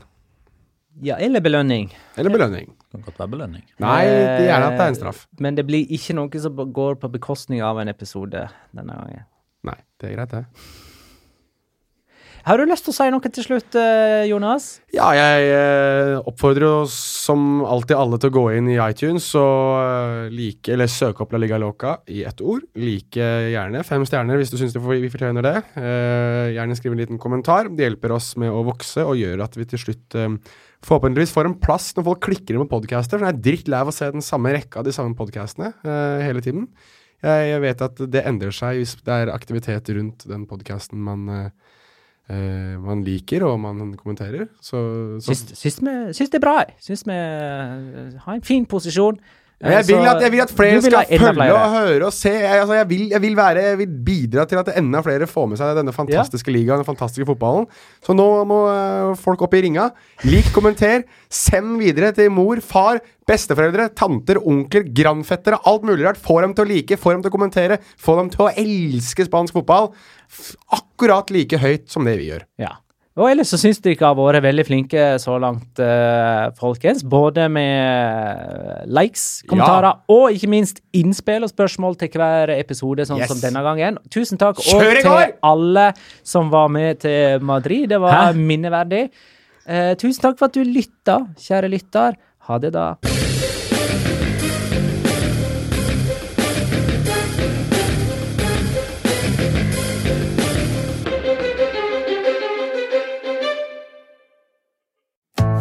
Ja, eller belønning. Eller belønning. Det Kan godt være belønning. Nei, det er gjerne at det er en straff. Men det blir ikke noe som går på bekostning av en episode denne gangen. Nei, det er greit, det. Har du lyst til å si noe til slutt, eh, Jonas? Ja, jeg eh, oppfordrer jo som alltid alle til å gå inn i iTunes og eh, like, eller søke opp La Liga Loca i ett ord. Like gjerne fem stjerner hvis du syns vi fortjener det. Gjerne skriv en liten kommentar. Det hjelper oss med å vokse og gjør at vi til slutt forhåpentligvis får en plass når folk klikker inn på podcaster. For jeg er drittlei av å se den samme rekka av de samme podcastene hele tiden. Jeg, vet at det endrer seg hvis det er aktivitet rundt den podcasten man eh, man liker og man kommenterer. Så, så Syns, vi, det er bra. Syns vi eh, har en fin posisjon. Ja, jeg, vil at, jeg vil at flere skal følge og høre og se. Jeg, altså, jeg, vil, jeg, vil være, jeg vil bidra til at enda flere får med seg denne fantastiske ligaen, den fantastiske fotballen. Så nå må eh, folk opp i ringa. Lik, kommenter. Send videre til mor, far, besteforeldre, tanter, onkler, grandfettere. Alt mulig rart. Få dem til å like, få dem til å kommentere. Få dem til å elske spansk fotball. Akkurat like høyt som det vi gjør. Ja. Og ellers så syns dere har vært veldig flinke så langt, eh, folkens. Både med likes, kommentarer og ikke minst innspill og spørsmål til hver episode, sånn Yes. som denne gangen. Tusen takk Kjør og til alle som var med til Madrid. Det var Hæ? minneverdig. Eh, tusen takk for at du lytta, kjære lytter. Ha det, da.